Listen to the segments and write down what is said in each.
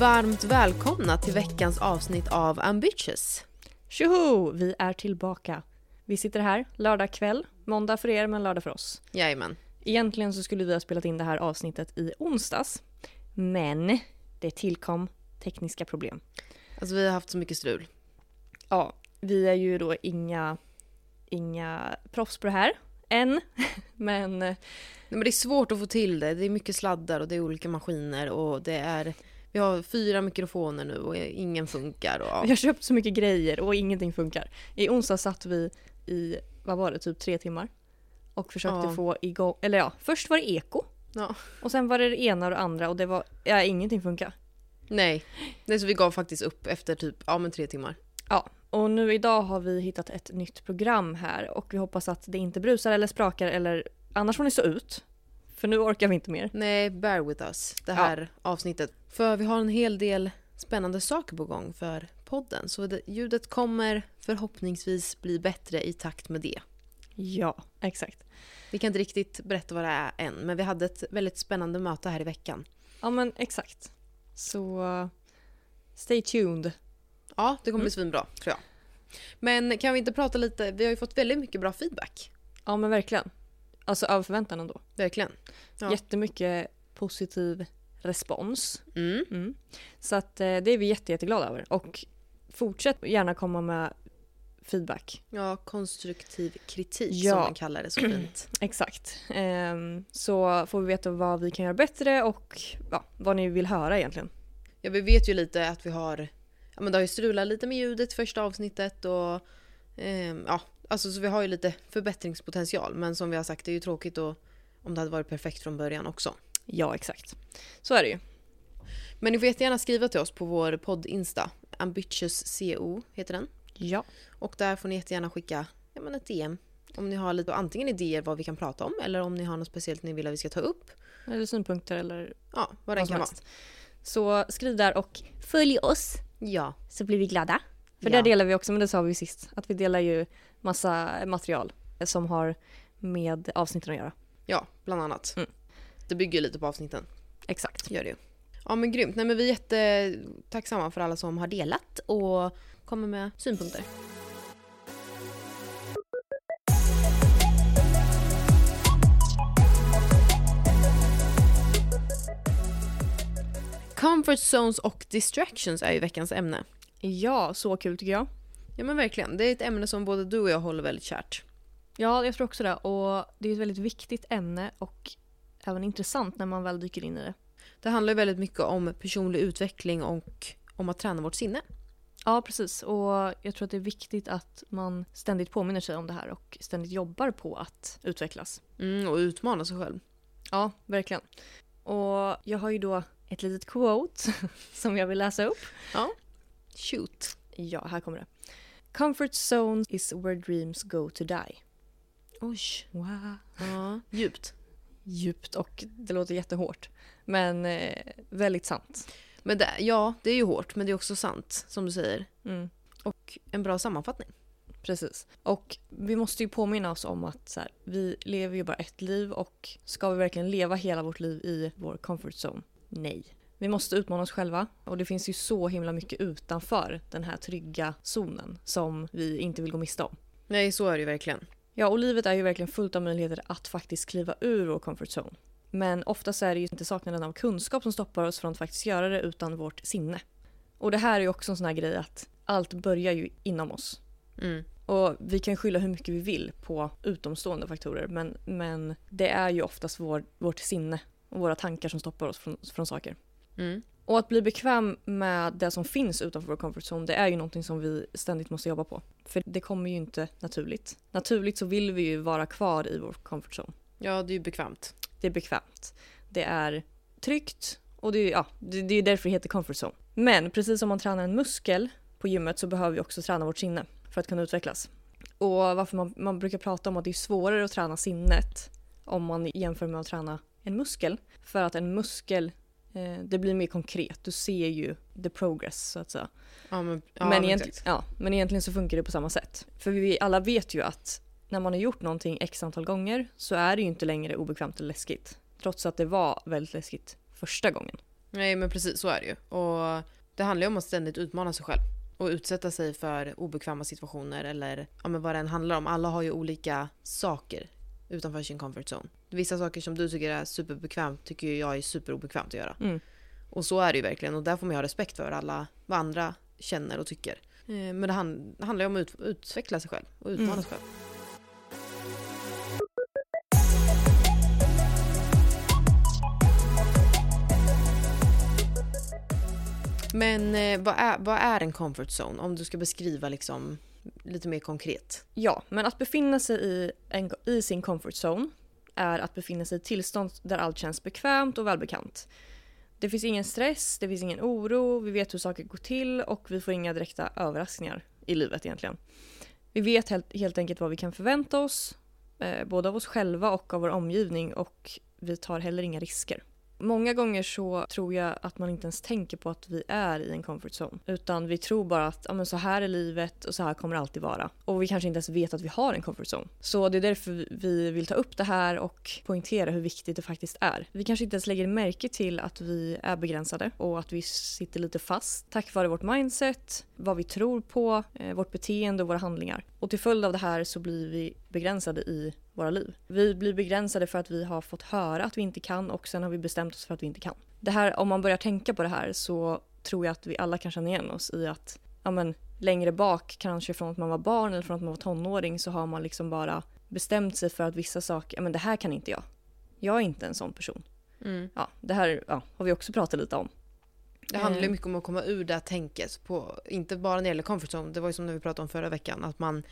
varmt välkomna till veckans avsnitt av Ambitious. Tjoho! Vi är tillbaka. Vi sitter här lördag kväll, måndag för er men lördag för oss. Jajamän. Egentligen så skulle vi ha spelat in det här avsnittet i onsdags. Men det tillkom tekniska problem. Alltså vi har haft så mycket strul. Ja, vi är ju då inga, inga proffs på det här än. Men Nej, men det är svårt att få till det. Det är mycket sladdar och det är olika maskiner och det är... Vi har fyra mikrofoner nu och ingen funkar. Och, ja. vi har köpt så mycket grejer och ingenting funkar. I onsdag satt vi i, vad var det, typ tre timmar. Och försökte Ja. få igång, eller ja, först var det eko. Ja. Och sen var det det ena och det andra och det var, ja ingenting funkar. Nej. Nej, så vi gav faktiskt upp efter typ, ja men tre timmar. Ja, och nu idag har vi hittat ett nytt program här och vi hoppas att det inte brusar eller sprakar eller annars får ni stå ut. För nu orkar vi inte mer. Nej, bear with us det här avsnittet. För vi har en hel del spännande saker på gång för podden. Så det, ljudet kommer förhoppningsvis bli bättre i takt med det. Ja, exakt. Vi kan inte riktigt berätta vad det är än, men vi hade ett väldigt spännande möte här i veckan. Ja men exakt. Så uh, stay tuned. Ja, det kommer bli svinbra, tror jag. Men kan vi inte prata lite, vi har ju fått väldigt mycket bra feedback. Ja men verkligen. Alltså över förväntan ändå. Verkligen. Ja. Jättemycket positiv respons. Mm. Mm. Så att eh, det är vi jätte, jätteglada över. Och fortsätt gärna komma med feedback. Ja, konstruktiv kritik Ja. som man kallar det så fint. Exakt. Ehm, så får vi veta vad vi kan göra bättre och ja, vad ni vill höra egentligen. Ja, vi vet ju lite att vi har, ja men det har ju strulat lite med ljudet första avsnittet och ehm, ja, alltså så vi har ju lite förbättringspotential. Men som vi har sagt, det är ju tråkigt då, om det hade varit perfekt från början också. Ja, exakt. Så är det ju. Men ni får jättegärna skriva till oss på vår podd-insta, ambitiousco heter den. Ja. Och där får ni jättegärna skicka ja, men ett DM. Om ni har lite, antingen idéer vad vi kan prata om eller om ni har något speciellt ni vill att vi ska ta upp. Eller synpunkter eller Ja, vad det vad kan vara. Så skriv där och följ oss Ja. så blir vi glada. För Ja. där delar vi också, men det sa vi ju sist, att vi delar ju massa material som har med avsnitten att göra. ja, bland annat. Mm. Det bygger lite på avsnitten. Exakt. Gör det. Ja men grymt. Nej men vi är jättetacksamma för alla som har delat och kommer med synpunkter. Comfort zones och distractions är ju veckans ämne. Ja, så kul tycker jag. Ja men verkligen. Det är ett ämne som både du och jag håller väldigt kärt. Ja, jag tror också det. Och det är ett väldigt viktigt ämne och även intressant när man väl dyker in i det. Det handlar ju väldigt mycket om personlig utveckling och om att träna vårt sinne. Ja, precis. Och jag tror att det är viktigt att man ständigt påminner sig om det här och ständigt jobbar på att utvecklas. Mm, och utmana sig själv. Ja, verkligen. Och jag har ju då ett litet quote som jag vill läsa upp. Shoot. Ja, här kommer det. Comfort zone is where dreams go to die. Oj. Wow. Ja, djupt. Djupt och det låter jättehårt. Men eh, väldigt sant. Men det, ja, det är ju hårt, men det är också sant, som du säger. Mm. Och en bra sammanfattning. Precis. Och vi måste ju påminna oss om att så här, vi lever ju bara ett liv och ska vi verkligen leva hela vårt liv i vår comfort zone? Nej. Vi måste utmana oss själva och det finns ju så himla mycket utanför den här trygga zonen som vi inte vill gå miste om. Nej, så är det ju verkligen. Ja, och livet är ju verkligen fullt av möjligheter att faktiskt kliva ur vår comfort zone. Men ofta så är det ju inte saknaden av kunskap som stoppar oss från att faktiskt göra det utan vårt sinne. Och det här är ju också en sån här grej att allt börjar ju inom oss. Mm. Och vi kan skylla hur mycket vi vill på utomstående faktorer men, men det är ju oftast vår, vårt sinne och våra tankar som stoppar oss från, från saker. Mm. Och att bli bekväm med det som finns utanför vår comfort zone det är ju någonting som vi ständigt måste jobba på. För det kommer ju inte naturligt. Naturligt så vill vi ju vara kvar i vår comfort zone. Ja, det är ju bekvämt. Det är bekvämt. Det är tryggt och det är, ja, det, det är därför det heter comfort zone. Men precis som man tränar en muskel på gymmet så behöver vi också träna vårt sinne för att kunna utvecklas. Och varför man, man brukar prata om att det är svårare att träna sinnet om man jämför med att träna en muskel. För att en muskel, det blir mer konkret. Du ser ju the progress så att säga. Ja, men, ja, men, egentligen, ja, men egentligen så funkar det på samma sätt. För vi alla vet ju att när man har gjort någonting x antal gånger så är det ju inte längre obekvämt eller läskigt. Trots att det var väldigt läskigt första gången. Nej men precis så är det ju. Och det handlar ju om att ständigt utmana sig själv. Och utsätta sig för obekväma situationer eller ja, men vad det än handlar om. Alla har ju olika saker utanför sin comfort zone. Vissa saker som du tycker är superbekvämt tycker jag är superobekvämt att göra. Mm. Och så är det ju verkligen och där får man ju ha respekt för alla, vad andra känner och tycker. Eh, Men det, hand, det handlar ju om att ut, utveckla sig själv och utmana Mm. sig själv. Men eh, vad, är, vad är en comfort zone? Om du ska beskriva liksom lite mer konkret. Ja, men att befinna sig i, en, i sin comfort zone är att befinna sig i ett tillstånd där allt känns bekvämt och välbekant. Det finns ingen stress, det finns ingen oro, vi vet hur saker går till och vi får inga direkta överraskningar i livet egentligen. Vi vet helt, helt enkelt vad vi kan förvänta oss, eh, både av oss själva och av vår omgivning och vi tar heller inga risker. Många gånger så tror jag att man inte ens tänker på att vi är i en comfort zone. Utan vi tror bara att ja, men så här är livet och så här kommer det alltid vara. Och vi kanske inte ens vet att vi har en comfort zone. Så det är därför vi vill ta upp det här och poängtera hur viktigt det faktiskt är. Vi kanske inte ens lägger märke till att vi är begränsade och att vi sitter lite fast tack vare vårt mindset, vad vi tror på, eh, vårt beteende och våra handlingar. Och till följd av det här så blir vi begränsade i våra liv. Vi blir begränsade för att vi har fått höra att vi inte kan och sen har vi bestämt oss för att vi inte kan. Det här, om man börjar tänka på det här så tror jag att vi alla kan känna igen oss i att ja, men, längre bak, kanske från att man var barn eller från att man var tonåring så har man liksom bara bestämt sig för att vissa saker, ja men det här kan inte jag. Jag är inte en sån person. Ja, det här ja, har vi också pratat lite om. Det handlar ju Eh. mycket om att komma ur det här tänket. På, inte bara när det gäller comfort zone. Det var ju som när vi pratade om förra veckan. Att man,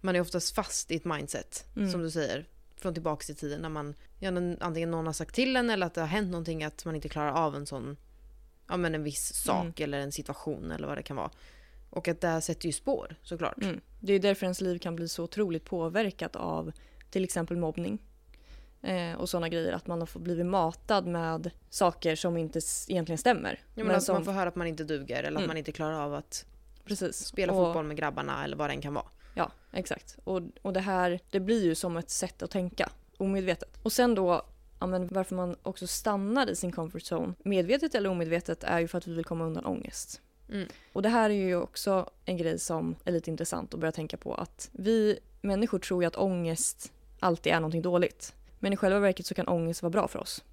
man är oftast fast i ett mindset. Mm. Som du säger. Från tillbaka i tiden. När man, ja, antingen någon har sagt till en eller att det har hänt någonting. Att man inte klarar av en sån, ja men en viss sak Mm. eller en situation eller vad det kan vara. Och att det här sätter ju spår såklart. Mm. Det är därför ens liv kan bli så otroligt påverkat av till exempel mobbning. Eh, och sådana grejer. Att man har fått blivit matad med saker som inte egentligen stämmer. Ja, men att som, man får höra att man inte duger eller att Mm. man inte klarar av att precis. spela och, fotboll med grabbarna eller vad det än kan vara. Ja, exakt. Och, och det här det blir ju som ett sätt att tänka, omedvetet. Och sen då, ja, men varför man också stannar i sin comfort zone, medvetet eller omedvetet, är ju för att vi vill komma undan ångest. Mm. Och det här är ju också en grej som är lite intressant att börja tänka på. Att vi människor tror ju att ångest alltid är någonting dåligt. Men i själva verket så kan ångest vara bra för oss.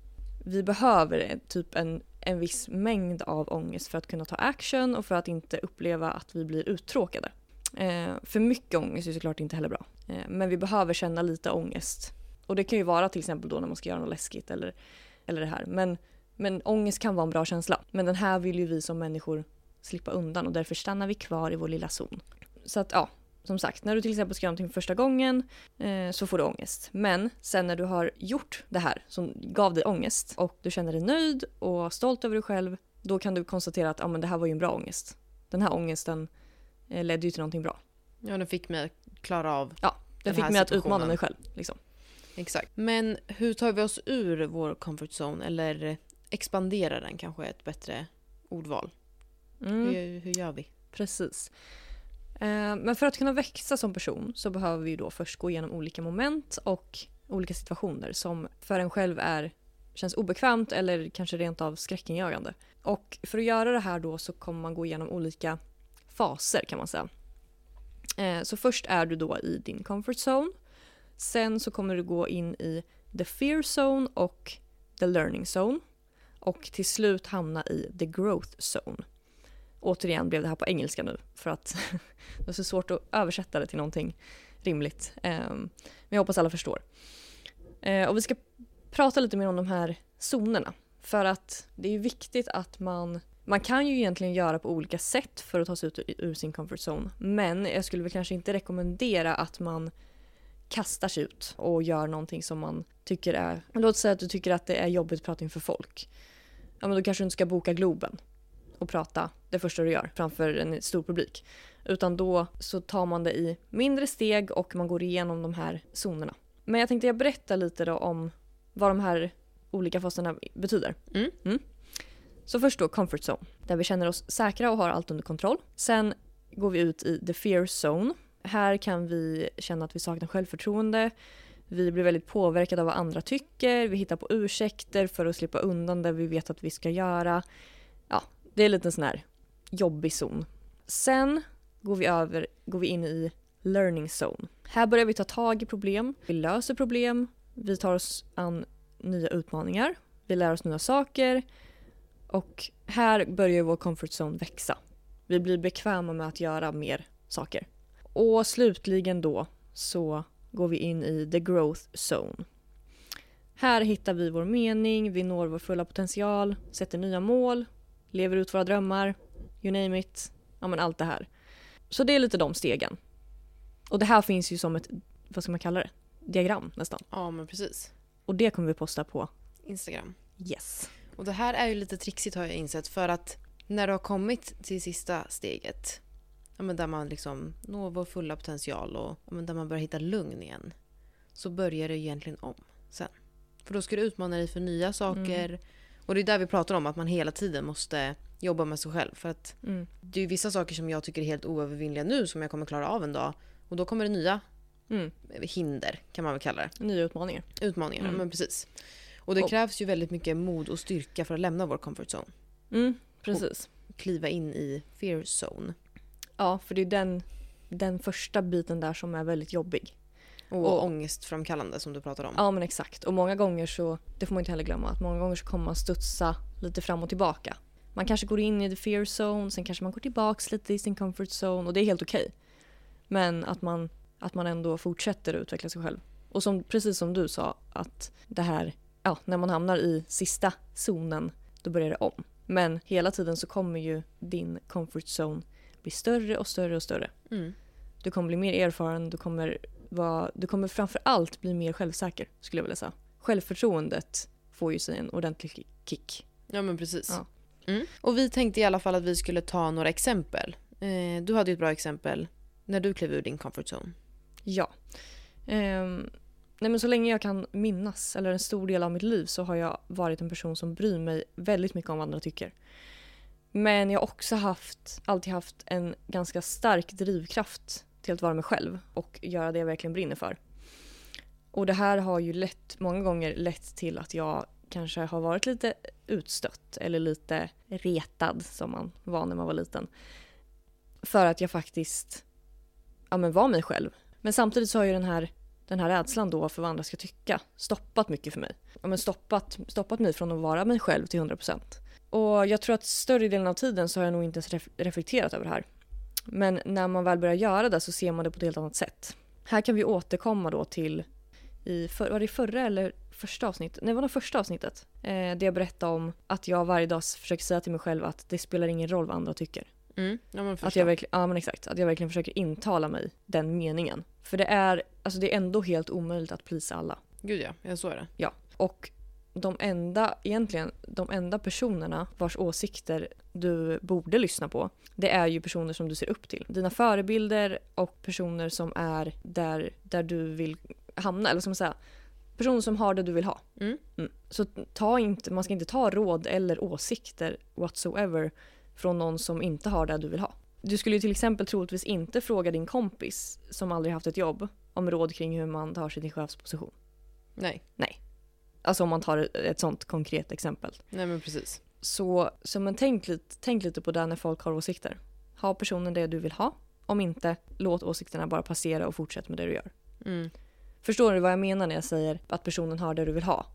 Vi behöver typ en, en viss mängd av ångest för att kunna ta action och för att inte uppleva att vi blir uttråkade. Eh, för mycket ångest är såklart inte heller bra. Eh, men vi behöver känna lite ångest. Och det kan ju vara till exempel då när man ska göra något läskigt eller, eller det här. Men, men ångest kan vara en bra känsla. Men den här vill ju vi som människor slippa undan och därför stannar vi kvar i vår lilla zon. Så att ja, som sagt, när du till exempel ska göra någonting första gången eh, så får du ångest. Men sen när du har gjort det här som gav dig ångest och du känner dig nöjd och stolt över dig själv, då kan du konstatera att ah, men det här var ju en bra ångest. Den här ångesten ledde ju till någonting bra. Ja, det fick mig att klara av Ja, det Den fick mig att utmana mig själv. Liksom. Exakt. Men hur tar vi oss ur vår comfort zone? Eller expanderar den kanske är ett bättre ordval. Mm. Hur, hur gör vi? Precis. Eh, Men för att kunna växa som person så behöver vi då först gå igenom olika moment och olika situationer som för en själv är, känns obekvämt eller kanske rent av skräckinjagande. Och för att göra det här då så kommer man gå igenom olika faser kan man säga. Eh, så först är du då i din comfort zone. Sen så kommer du gå in i the fear zone och the learning zone. Och till slut hamna i the growth zone. Återigen blev det här på engelska nu för att det är så svårt att översätta det till någonting rimligt. Ehm, men jag hoppas alla förstår. Eh, och vi ska prata lite mer om de här zonerna. För att det är viktigt att man man kan ju egentligen göra på olika sätt för att ta sig ut ur- sin comfort zone. Men jag skulle väl kanske inte rekommendera att man kastar sig ut och gör någonting som man tycker är... Låt säga att du tycker att det är jobbigt att prata inför folk. Ja, men då kanske du inte ska boka Globen och prata det första du gör framför en stor publik. Utan då så tar man det i mindre steg och man går igenom de här zonerna. Men jag tänkte jag berätta lite då om vad de här olika faserna betyder. Mm. Så först då comfort zone, där vi känner oss säkra och har allt under kontroll. Sen går vi ut i the fear zone. Här kan vi känna att vi saknar självförtroende. Vi blir väldigt påverkade av vad andra tycker. Vi hittar på ursäkter för att slippa undan det vi vet att vi ska göra. Ja, det är lite en sån här jobbig zon. Sen går vi, över, går vi in i learning zone. Här börjar vi ta tag i problem. Vi löser problem. Vi tar oss an nya utmaningar. Vi lär oss nya saker. Och här börjar vår comfort zone växa. Vi blir bekväma med att göra mer saker. Och slutligen då så går vi in i the growth zone. Här hittar vi vår mening, vi når vår fulla potential, sätter nya mål, lever ut våra drömmar, you name it. Ja men allt det här. Så det är lite de stegen. Och det här finns ju som ett, vad ska man kalla det? Diagram nästan. Ja, men precis. Och det kommer vi posta på Instagram. Yes. Och det här är ju lite trixigt har jag insett för att när du har kommit till sista steget ja, men där man liksom når vår fulla potential och ja, men där man börjar hitta lugn igen så börjar det egentligen om sen. För då ska du utmana dig för nya saker och det är där vi pratar om att man hela tiden måste jobba med sig själv för att Mm. det är vissa saker som jag tycker är helt oövervinnliga nu som jag kommer klara av en dag och då kommer det nya Mm. hinder kan man väl kalla det. Nya utmaningar. Utmaningar, Mm. men precis. Och det Och- krävs ju väldigt mycket mod och styrka för att lämna vår comfort zone. Mm, precis. Kliva in i fear zone. Ja, för det är den, den första biten där som är väldigt jobbig. Och, Och- ångestframkallande som du pratade om. Ja men exakt. Och många gånger så, det får man inte heller glömma, att många gånger så kommer man studsa lite fram och tillbaka. Man kanske går in i the fear zone, sen kanske man går tillbaks lite i sin comfort zone och det är helt okej. Men att man, att man ändå fortsätter att utveckla sig själv. Och som, precis som du sa, att det här, ja, när man hamnar i sista zonen, då börjar det om. Men hela tiden så kommer ju din comfort zone bli större och större och större. Mm. Du kommer bli mer erfaren, du kommer, vara, du kommer framför allt bli mer självsäker skulle jag vilja säga. Självförtroendet får ju sig en ordentlig kick. Ja men precis. Ja. Mm. Och vi tänkte i alla fall att vi skulle ta några exempel. Eh, du hade ju ett bra exempel när du klev ur din comfort zone. Ja. Ehm, nej men så länge jag kan minnas, eller en stor del av mitt liv, så har jag varit en person som bryr mig väldigt mycket om vad andra tycker. Men jag har också haft, alltid haft en ganska stark drivkraft till att vara mig själv och göra det jag verkligen brinner för. Och det här har ju lätt, många gånger lett till att jag kanske har varit lite utstött eller lite retad som man var när man var liten. För att jag faktiskt ja, men var mig själv. Men samtidigt så har ju den här, den här rädslan då för vad andra ska tycka stoppat mycket för mig. Ja, men stoppat, stoppat mig från att vara mig själv till 100%. Och jag tror att större delen av tiden så har jag nog inte ens reflekterat över det här. Men när man väl börjar göra det så ser man det på ett helt annat sätt. Här kan vi återkomma då till, i för, var det i förra eller första avsnittet? Nej, det var det första avsnittet. Eh, där jag berättade om att jag varje dag försöker säga till mig själv att det spelar ingen roll vad andra tycker. Mm. Ja Att jag, verkligen, ja, men exakt, att jag verkligen försöker intala mig den meningen. För det är, alltså det är ändå helt omöjligt att plisa alla. Gud ja, ja så är det. Ja. Och de enda, egentligen, de enda personerna vars åsikter du borde lyssna på, det är ju personer som du ser upp till. Dina förebilder och personer som är där, där du vill hamna, eller man säga? Personer som har det du vill ha. Mm. Så ta inte, man ska inte ta råd eller åsikter whatsoever från någon som inte har det du vill ha. Du skulle ju till exempel troligtvis inte fråga din kompis som aldrig haft ett jobb om råd kring hur man tar sig till chefsposition. Nej. Alltså om man tar ett sånt konkret exempel. Nej men precis. Så, så men tänk, lite, tänk lite på det när folk har åsikter. Ha personen det du vill ha. Om inte, låt åsikterna bara passera och fortsätt med det du gör. Mm. Förstår du vad jag menar när jag säger att personen har det du vill ha?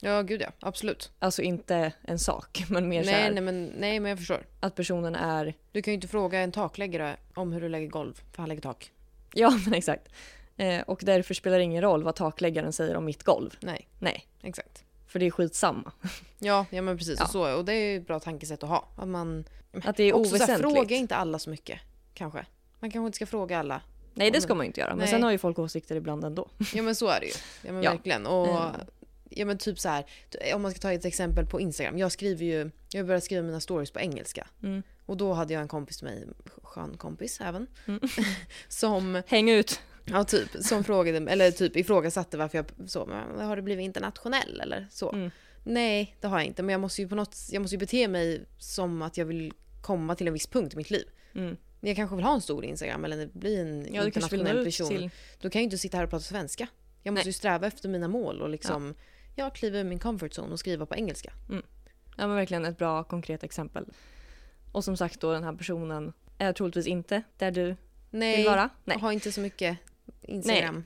Ja gud ja, absolut. Alltså inte en sak, men mer så Nej, här, nej, men, nej men jag förstår. att personen är... Du kan ju inte fråga en takläggare om hur du lägger golv, för han lägger tak. Ja, men exakt. Eh, och därför spelar det ingen roll vad takläggaren säger om mitt golv. Nej, Nej, exakt. för det är skitsamma. Ja, ja men precis. Och, så, och det är ju ett bra tankesätt att ha. Att man Att det är också så här, oväsentligt. fråga inte alla så mycket. Kanske. Man kanske inte ska fråga alla. Nej, det ska man ju inte göra. Men Nej. sen har ju folk åsikter ibland ändå. Ja men så är det ju. Ja men Ja. verkligen. Och Mm. Ja men typ så här. Om man ska ta ett exempel på Instagram. Jag skriver ju, jag börjat skriva mina stories på engelska. Mm. Och då hade jag en kompis till mig, skön kompis även. Mm. som, Häng ut! ja typ, som frågade, eller typ ifrågasatte varför jag så, har du blivit internationell eller så? Mm. Nej, det har jag inte. Men jag måste ju på något, jag måste ju bete mig som att jag vill komma till en viss punkt i mitt liv. Mm. Jag kanske vill ha en stor Instagram eller bli en Ja, internationell person. till... Då kan jag ju inte sitta här och prata svenska. Jag måste Nej. ju sträva efter mina mål och liksom ja. Kliva ur min comfort zone och skriva på engelska. Ja men verkligen ett bra konkret exempel. Och som sagt då den här personen är troligtvis inte där du Nej, vill vara. jag har inte så mycket Instagram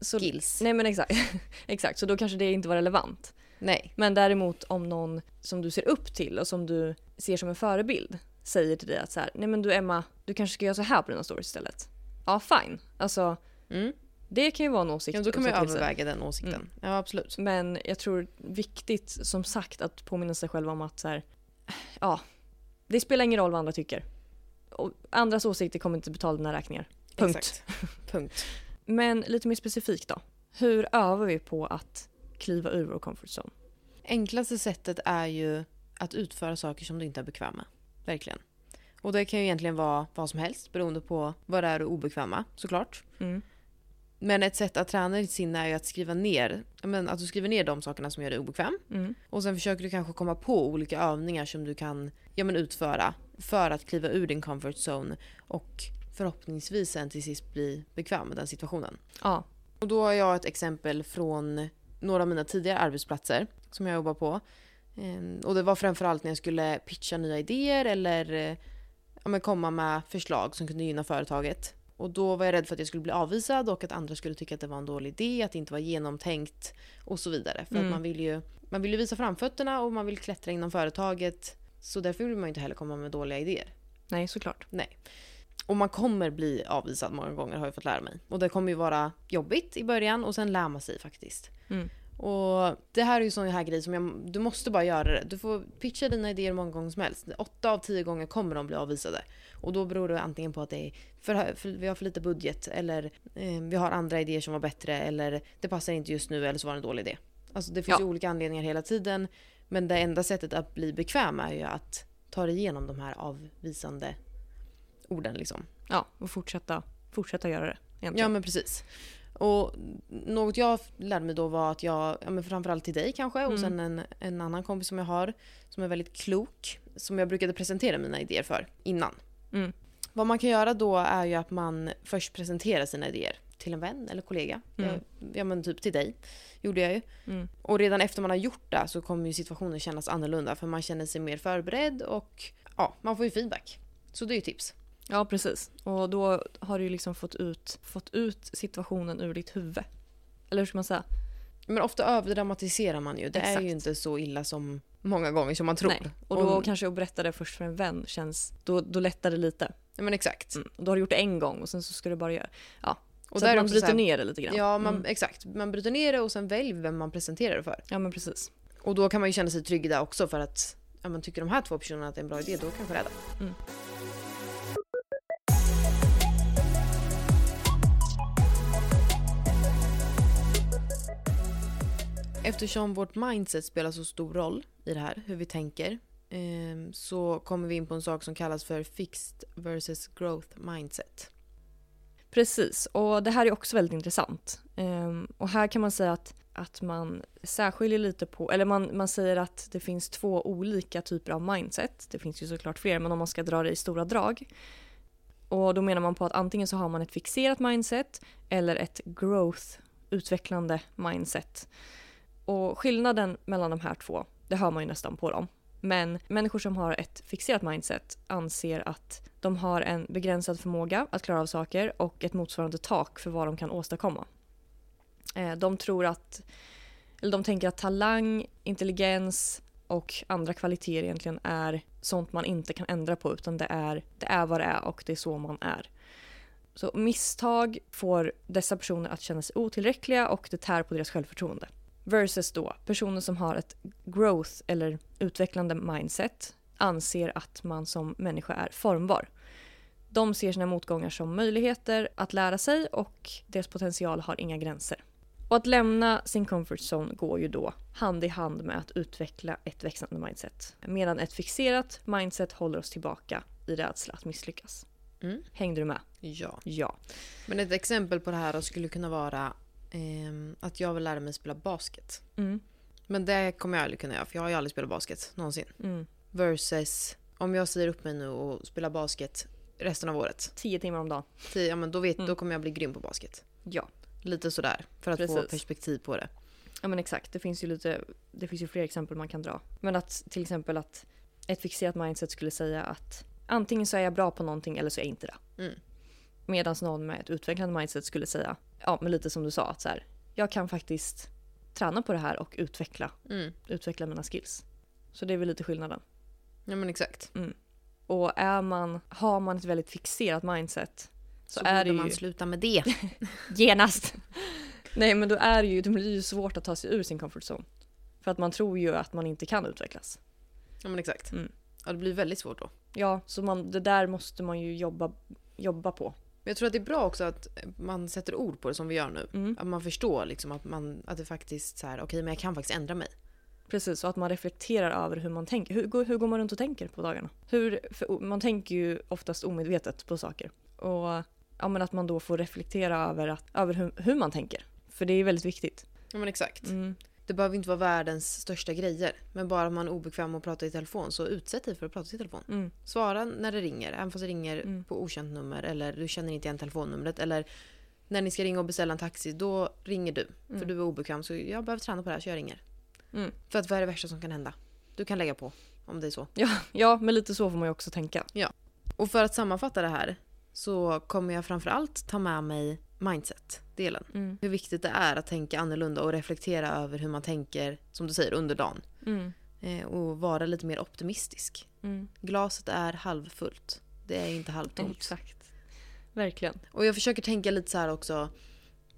Så, skills. nej men exakt. exakt, så då kanske det inte var relevant. Nej. Men däremot om någon som du ser upp till och som du ser som en förebild säger till dig att så här, nej men du Emma, du kanske ska göra så här på dina stories istället. Ja fine, alltså Mm. Det kan ju vara en åsikt Ja, då kan man ju överväga den åsikten. Mm. Ja, absolut. Men jag tror viktigt som sagt att påminna sig själv om att så här, ja, det spelar ingen roll vad andra tycker. Och andras åsikter kommer inte betala dina räkningar. Punkt. Exakt. Punkt. Men lite mer specifikt då. Hur övar vi på att kliva ur vår comfort zone? Enklaste sättet är ju att utföra saker som du inte är bekväm med. Verkligen. Och det kan ju egentligen vara vad som helst beroende på vad det är du är obekväm med såklart. Mm. Men ett sätt att träna ditt sinne är ju att skriva ner, men att du skriver ner de sakerna som gör dig obekväm. Mm. Och sen försöker du kanske komma på olika övningar som du kan ja, men utföra för att kliva ur din comfort zone och förhoppningsvis sen till sist bli bekväm med den situationen. Ja. Och då har jag ett exempel från några av mina tidigare arbetsplatser som jag jobbar på. Ehm, Och det var framförallt när jag skulle pitcha nya idéer eller eh, ja, komma med förslag som kunde gynna företaget. Och då var jag rädd för att jag skulle bli avvisad och att andra skulle tycka att det var en dålig idé, att det inte var genomtänkt och så vidare. För Mm. att man vill ju man vill ju visa framfötterna och man vill klättra inom företaget. Så därför vill man ju inte heller komma med dåliga idéer. Nej, såklart. Nej. Och man kommer bli avvisad många gånger har jag fått lära mig. Och det kommer ju vara jobbigt i början och sen lär man sig faktiskt. Mm. Och det här är ju sån här grej som jag, du måste bara göra det. Du får pitcha dina idéer många gånger som helst. Åtta av tio gånger kommer de bli avvisade. Och då beror det antingen på att det är för, för, vi har för lite budget eller eh, vi har andra idéer som var bättre eller det passar inte just nu eller så var det en dålig idé. Alltså det finns Ja. ju olika anledningar hela tiden. Men det enda sättet att bli bekväm är ju att ta dig igenom de här avvisande orden liksom. Ja, och fortsätta, fortsätta göra det. Ja Egentligen. men precis. Och något jag lärde mig då var att jag, ja, men framförallt till dig kanske och Mm. sen en, en annan kompis som jag har som är väldigt klok som jag brukade presentera mina idéer för innan. Mm. Vad man kan göra då är ju att man först presenterar sina idéer till en vän eller kollega. Mm. Eh, Ja men typ till dig gjorde jag ju. Mm. Och redan efter man har gjort det så kommer ju situationen kännas annorlunda för man känner sig mer förberedd och ja, man får ju feedback. Så det är ju tips. Ja, precis. Och då har du ju liksom fått ut, fått ut situationen ur ditt huvud. Eller hur ska man säga? Men ofta överdramatiserar man ju. Det är Exakt. ju inte så illa som många gånger som man tror. Nej. Och då Om- kanske att berätta det först för en vän känns, då, då lättar det lite. Ja, men exakt. Mm. Och då har du gjort det en gång och sen så ska du bara göra, ja. Och så där att man bryter här- ner det lite grann. Ja, man, Mm. exakt. Man bryter ner det och sen välj vem man presenterar det för. ja men precis. Och då kan man ju känna sig trygg där också för att ja, men tycker de här två personerna att det är en bra idé, då kanske det är det. Mm. Eftersom vårt mindset spelar så stor roll i det här, hur vi tänker, ehm, så kommer vi in på en sak som kallas för fixed versus growth mindset. Precis, och det här är också väldigt intressant. Ehm, och här kan man säga att, att man särskiljer lite på, eller man, man säger att det finns två olika typer av mindset. Det finns ju såklart fler, men om man ska dra det i stora drag. Och då menar man på att antingen så har man ett fixerat mindset eller ett growth, utvecklande mindset. Och skillnaden mellan de här två, det hör man ju nästan på dem. Men människor som har ett fixerat mindset anser att de har en begränsad förmåga att klara av saker och ett motsvarande tak för vad de kan åstadkomma. Eh, de tror att, eller de tänker att talang, intelligens och andra kvaliteter egentligen är sånt man inte kan ändra på utan det är, det är vad det är och det är så man är. Så misstag får dessa personer att känna sig otillräckliga och det tär på deras självförtroende. Versus då personer som har ett growth eller utvecklande mindset anser att man som människa är formbar. De ser sina motgångar som möjligheter att lära sig och deras potential har inga gränser. Och att lämna sin comfort zone går ju då hand i hand med att utveckla ett växande mindset. Medan ett fixerat mindset håller oss tillbaka i rädsla att misslyckas. Mm. Hängde du med? Ja. Ja. Men ett exempel på det här skulle kunna vara ehm, att jag vill lära mig spela basket. Mm. Men det kommer jag aldrig kunna göra för jag har ju aldrig spelat basket någonsin. Mm. Versus om jag säger upp mig nu och spelar basket resten av året. Tio timmar om dagen. Tio, ja, men då, vet, Mm. då kommer jag bli grym på basket. Ja. Lite sådär, för att få Precis. perspektiv på det. Ja men exakt, det finns ju lite, det finns ju fler exempel man kan dra. Men att till exempel att ett fixerat mindset skulle säga att antingen så är jag bra på någonting eller så är jag inte det. Mm. Medan någon med ett utvecklande mindset skulle säga, ja men lite som du sa, att så här, jag kan faktiskt träna på det här och utveckla, Mm. utveckla mina skills. Så det är väl lite skillnaden. Ja men exakt. Och är man, har man ett väldigt fixerat mindset så, Så, är det ju man sluta med det. genast. Nej men då är det ju, det blir ju svårt att ta sig ur sin comfort zone. För att man tror ju att man inte kan utvecklas. Ja men exakt. Mm. Ja det blir väldigt svårt då. Ja, så man, det där måste man ju jobba, jobba på. Men jag tror att det är bra också att man sätter ord på det som vi gör nu. Mm. Att man förstår liksom att, man, att det faktiskt så här, okej men jag kan faktiskt ändra mig. Precis, och att man reflekterar över hur man tänker. Hur, hur går man runt och tänker på dagarna? Hur, man tänker ju oftast omedvetet på saker. Och ja, men att man då får reflektera över, att, över hur, hur man tänker. För det är väldigt viktigt. Ja men exakt. Mm. Det behöver inte vara världens största grejer. Men bara om man är obekväm att prata i telefon så utsätt dig för att prata i telefon. Mm. Svara när det ringer, även fast det ringer Mm. på okänt nummer eller du känner inte igen telefonnumret. Eller när ni ska ringa och beställa en taxi, då ringer du. För Mm. du är obekväm så jag behöver träna på det här så jag ringer. Mm. För att vad är det värsta som kan hända? Du kan lägga på om det är så. Ja, ja, men lite så får man ju också tänka. Och för att sammanfatta det här så kommer jag framförallt ta med mig mindset-delen. Mm. Hur viktigt det är att tänka annorlunda och reflektera över hur man tänker, som du säger, under dagen. Mm. Eh, och vara lite mer optimistisk. Mm. Glaset är halvfullt. Det är inte halvtomt. Exakt. Verkligen. Och jag försöker tänka lite så här också.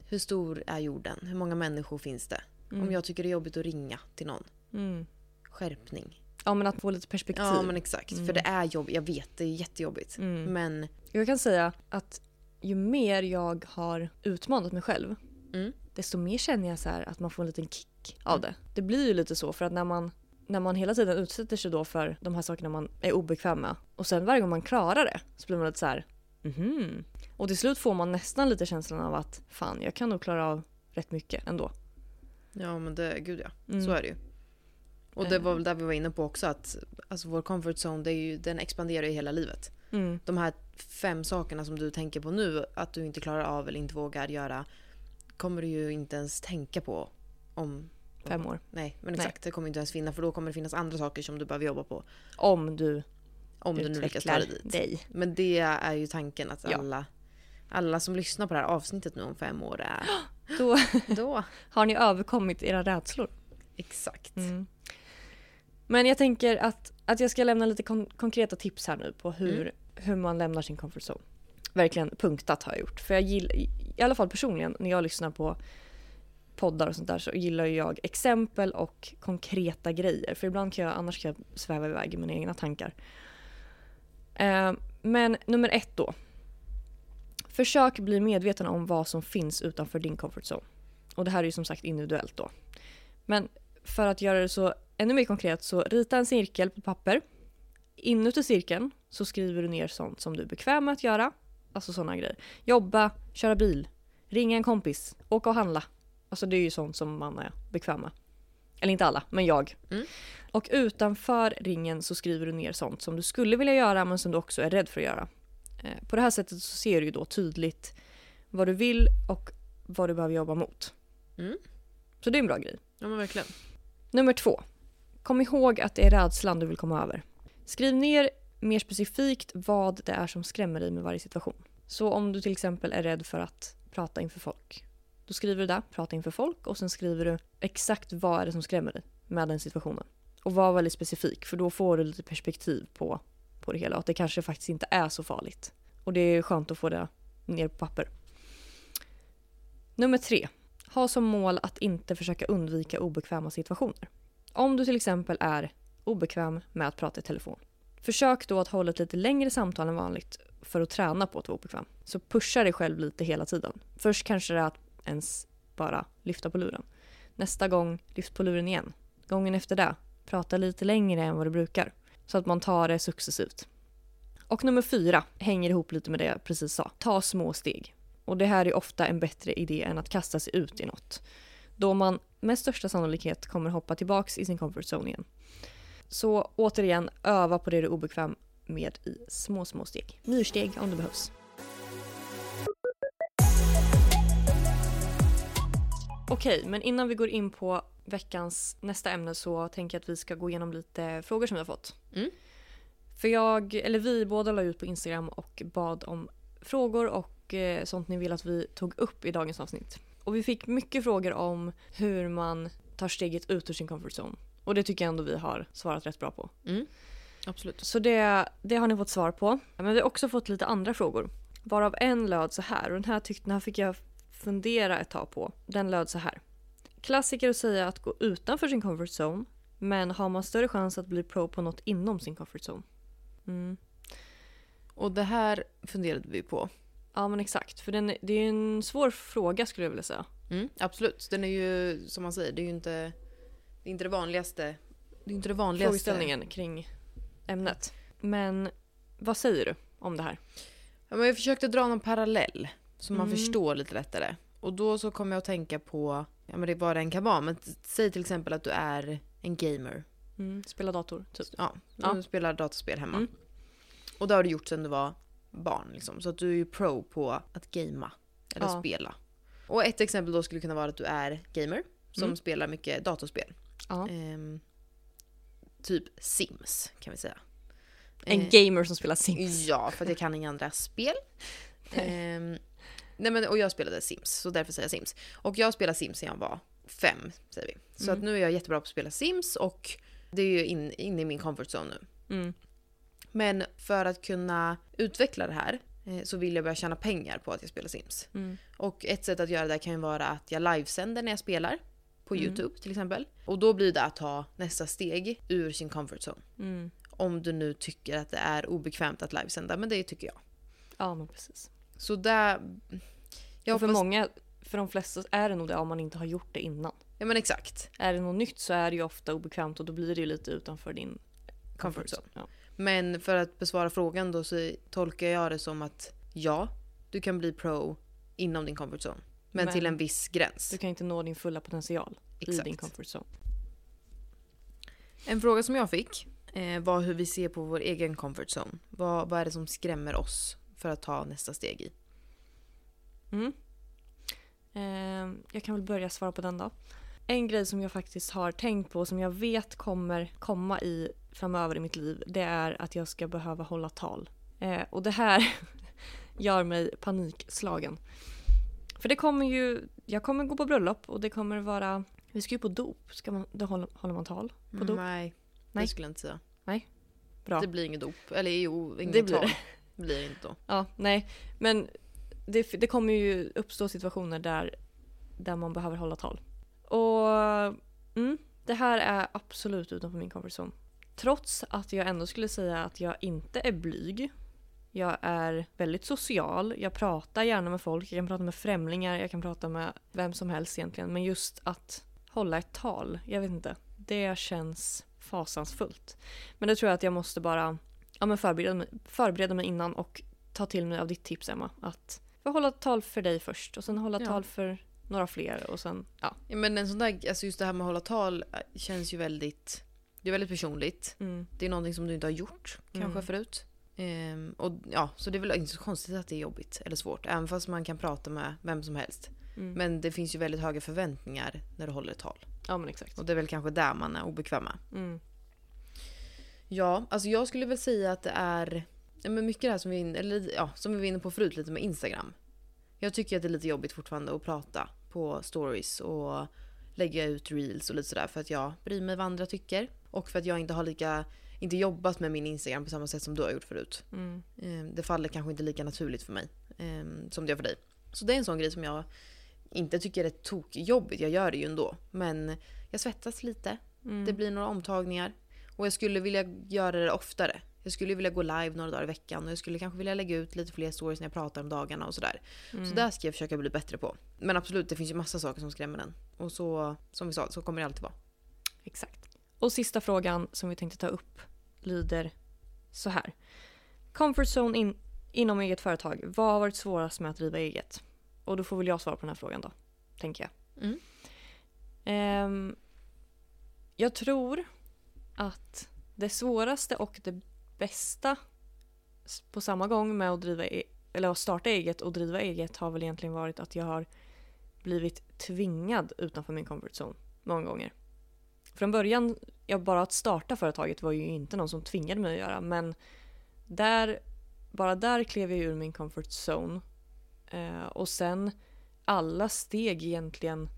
Hur stor är jorden? Hur många människor finns det? Mm. Om jag tycker det är jobbigt att ringa till någon. Mm. Skärpning. Ja, men att få lite perspektiv. Ja men exakt. Mm. För det är jobb. Jag vet, det är jättejobbigt. Mm. Men Jag kan säga att ju mer jag har utmanat mig själv Mm. desto mer känner jag så att man får en liten kick av det. Det blir ju lite så för att när man, när man hela tiden utsätter sig då för de här sakerna man är obekväm med och sen varje gång man klarar det så blir man lite så här mhm. Och till slut får man nästan lite känslan av att fan jag kan nog klara av rätt mycket ändå. ja men det, gud ja. Mm. Så är det ju. Och det Eh. var väl där vi var inne på också att alltså vår comfort zone ju, den expanderar ju hela livet. Mm. De här fem sakerna som du tänker på nu att du inte klarar av eller inte vågar göra kommer du ju inte ens tänka på om Fem år. Nej, men Nej. exakt. Det kommer inte ens finnas för då kommer det finnas andra saker som du behöver jobba på. Om du Om du nu lyckas ta dig dit. dig. Men det är ju tanken att Ja. alla, alla som lyssnar på det här avsnittet nu om fem år är Då då. har ni överkommit era rädslor. Exakt. Mm. Men jag tänker att, att jag ska lämna lite kon- konkreta tips här nu på hur, Mm hur man lämnar sin comfort zone. Verkligen punktat har jag gjort. För jag gillar, i alla fall personligen, när jag lyssnar på poddar och sånt där så gillar jag exempel och konkreta grejer. För ibland kan jag, annars kan jag sväva iväg i mina egna tankar. Eh, men nummer ett då. Försök bli medveten om vad som finns utanför din comfort zone. Och det här är ju som sagt individuellt då. Men för att göra det så ännu mer konkret så rita en cirkel på papper. Inuti cirkeln så skriver du ner sånt som du är bekväm med att göra. Alltså sådana grejer. Jobba, köra bil, ringa en kompis, åka och handla. Alltså det är ju sånt som man är bekväm med. Eller inte alla, men jag. Mm. Och utanför ringen så skriver du ner sånt som du skulle vilja göra men som du också är rädd för att göra. Eh, På det här sättet så ser du ju då tydligt vad du vill och vad du behöver jobba mot. Mm. Så det är en bra grej. Ja men verkligen. Nummer två. Kom ihåg att det är rädslan du vill komma över. Skriv ner mer specifikt vad det är som skrämmer dig med varje situation. Så om du till exempel är rädd för att prata inför folk. Då skriver du där, prata inför folk och sen skriver du exakt vad är det som skrämmer dig med den situationen. Och var väldigt specifik för då får du lite perspektiv på, på det hela och att det kanske faktiskt inte är så farligt. Och det är skönt att få det ner på papper. Nummer tre. Ha som mål att inte försöka undvika obekväma situationer. Om du till exempel är obekväm med att prata i telefon. Försök då att hålla ett lite längre samtal än vanligt för att träna på att vara obekväm. Så pusha dig själv lite hela tiden. Först kanske det är att ens bara lyfta på luren. Nästa gång, lyft på luren igen. Gången efter det, prata lite längre än vad du brukar. Så att man tar det successivt. Och nummer fyra hänger ihop lite med det jag precis sa. Ta små steg. Och det här är ofta en bättre idé än att kasta sig ut i något. Då man med största sannolikhet kommer hoppa tillbaks i sin comfort zone igen. Så återigen, öva på det du är obekväm med i små, små steg. Myrsteg om det behövs. Okej, men innan vi går in på veckans nästa ämne så tänker jag att vi ska gå igenom lite frågor som vi har fått. Mm. För jag, eller vi båda la ut på Instagram och bad om frågor och eh, sånt ni vill att vi tog upp i dagens avsnitt. Och vi fick mycket frågor om hur man tar steget ut ur sin comfort zone. Och det tycker jag ändå vi har svarat rätt bra på. Mm. Absolut. Så det, det har ni fått svar på. Men vi har också fått lite andra frågor. Varav en löd så här och den här, tyckte, den här fick jag fundera ett tag på. Den löd så här. Klassiker att säga att gå utanför sin comfort zone men har man större chans att bli pro på något inom sin comfort zone? Mm. Och det här funderade vi på. Ja men exakt, för den, det är en svår fråga skulle jag vilja säga. Mm, absolut. Den är ju, som man säger, det är ju inte det, är inte det vanligaste. Det är inte det vanligaste. Frågeställningen kring ämnet. Men vad säger du om det här? Ja, men jag försökte dra någon parallell så man Mm. förstår lite lättare. Och då så kommer jag att tänka på, ja men det är vad det än kan vara, men säg till exempel att du är en gamer. Mm. Spela dator, typ. Ja, du Ja. spelar dataspel hemma. Mm. Och det har du gjort sedan du var barn liksom. Så att du är ju pro på att gamea. Eller Ja. spela. Och ett exempel då skulle kunna vara att du är gamer. Som Mm. spelar mycket datorspel. Ja. Ehm, typ Sims kan vi säga. En Eh, gamer som spelar Sims. Ja, för att jag kan inga andra spel. Ehm, nej men, och jag spelade Sims, så därför säger jag Sims. Och jag spelade Sims sedan jag var fem, säger vi. Så Mm. att nu är jag jättebra på att spela Sims och det är ju in, in i min comfort zone nu. Mm. Men för att kunna utveckla det här eh, så vill jag börja tjäna pengar på att jag spelar Sims. Mm. Och ett sätt att göra det kan ju vara att jag livesänder när jag spelar. På Mm. YouTube till exempel. Och då blir det att ta nästa steg ur sin comfort zone. Mm. Om du nu tycker att det är obekvämt att livesända, men det tycker jag. Ja men precis. Så där... Jag och för hoppas, många, för de flesta är det nog det om man inte har gjort det innan. Ja men exakt. Är det något nytt så är det ju ofta obekvämt och då blir det ju lite utanför din Comfort zone. Ja. Men för att besvara frågan då så tolkar jag det som att ja, du kan bli pro inom din comfort zone. Men, Men- till en viss gräns. Du kan inte nå din fulla potential i Exakt. din comfort zone. En fråga som jag fick eh, var hur vi ser på vår egen comfort zone. Vad, vad är det som skrämmer oss för att ta nästa steg i? Mm. Ehm, jag kan väl börja svara på den då. En grej som jag faktiskt har tänkt på som jag vet kommer komma i framöver i mitt liv det är att jag ska behöva hålla tal. Eh, och det här gör mig panikslagen. För det kommer ju, jag kommer gå på bröllop och det kommer vara, vi ska ju på dop, ska man, då håller, håller man tal på dop? Nej, Nej. det skulle jag inte säga. Bra. Det blir inget dop. Eller jo, inget Det blir tal. det. Det blir det inte då. Ja, nej. Men det, det kommer ju uppstå situationer där, där man behöver hålla tal. Och mm, det här är absolut utanför min comfort zone. Trots att jag ändå skulle säga att jag inte är blyg. Jag är väldigt social, jag pratar gärna med folk, jag kan prata med främlingar, jag kan prata med vem som helst egentligen. Men just att hålla ett tal, jag vet inte. Det känns fasansfullt. Men det tror jag att jag måste bara ja, men förbereda, mig, förbereda mig innan och ta till mig av ditt tips Emma. Att hålla ett tal för dig först och sen hålla Ja. tal för några fler och sen ja. Ja, men en sån där, alltså just det här med att hålla tal eh, känns ju väldigt... Det är väldigt personligt. Mm. Det är någonting som du inte har gjort kanske Mm. förut. Ehm, och ja, så det är väl inte så konstigt att det är jobbigt eller svårt. Även fast man kan prata med vem som helst. Mm. Men det finns ju väldigt höga förväntningar när du håller ett tal. ja men exakt. Och det är väl kanske där man är obekväm med. Mm. Ja, alltså jag skulle väl säga att det är men mycket det här som vi, in- eller, ja, som vi var inne på förut lite med Instagram. Jag tycker att det är lite jobbigt fortfarande att prata på stories och lägga ut reels och lite sådär för att jag bryr mig vad andra tycker. Och för att jag inte har lika, inte jobbat med min Instagram på samma sätt som du har gjort förut. Mm. Eh, Det faller kanske inte lika naturligt för mig eh, som det gör för dig. Så det är en sån grej som jag inte tycker är tokjobbigt. Jag gör det ju ändå. Men jag svettas lite. Mm. Det blir några omtagningar. Och jag skulle vilja göra det oftare. Jag skulle vilja gå live några dagar i veckan och jag skulle kanske vilja lägga ut lite fler stories när jag pratar om dagarna och sådär. Mm. Så där ska jag försöka bli bättre på. Men absolut, det finns ju massa saker som skrämmer den. Och så, som vi sa, så kommer det alltid vara. Exakt. Och sista frågan som vi tänkte ta upp lyder så här. Comfort zone in, inom eget företag. Vad har varit svårast med att driva eget? Och då får väl jag svara på den här frågan då. Tänker jag. Mm. Ehm, jag tror att det svåraste och det bästa på samma gång med att driva e- eller att starta eget och driva eget har väl egentligen varit att jag har blivit tvingad utanför min comfort zone många gånger. Från början, jag bara att starta företaget var ju inte någon som tvingade mig att göra men där, bara där klev jag ur min comfort zone. Eh, och sen alla steg egentligen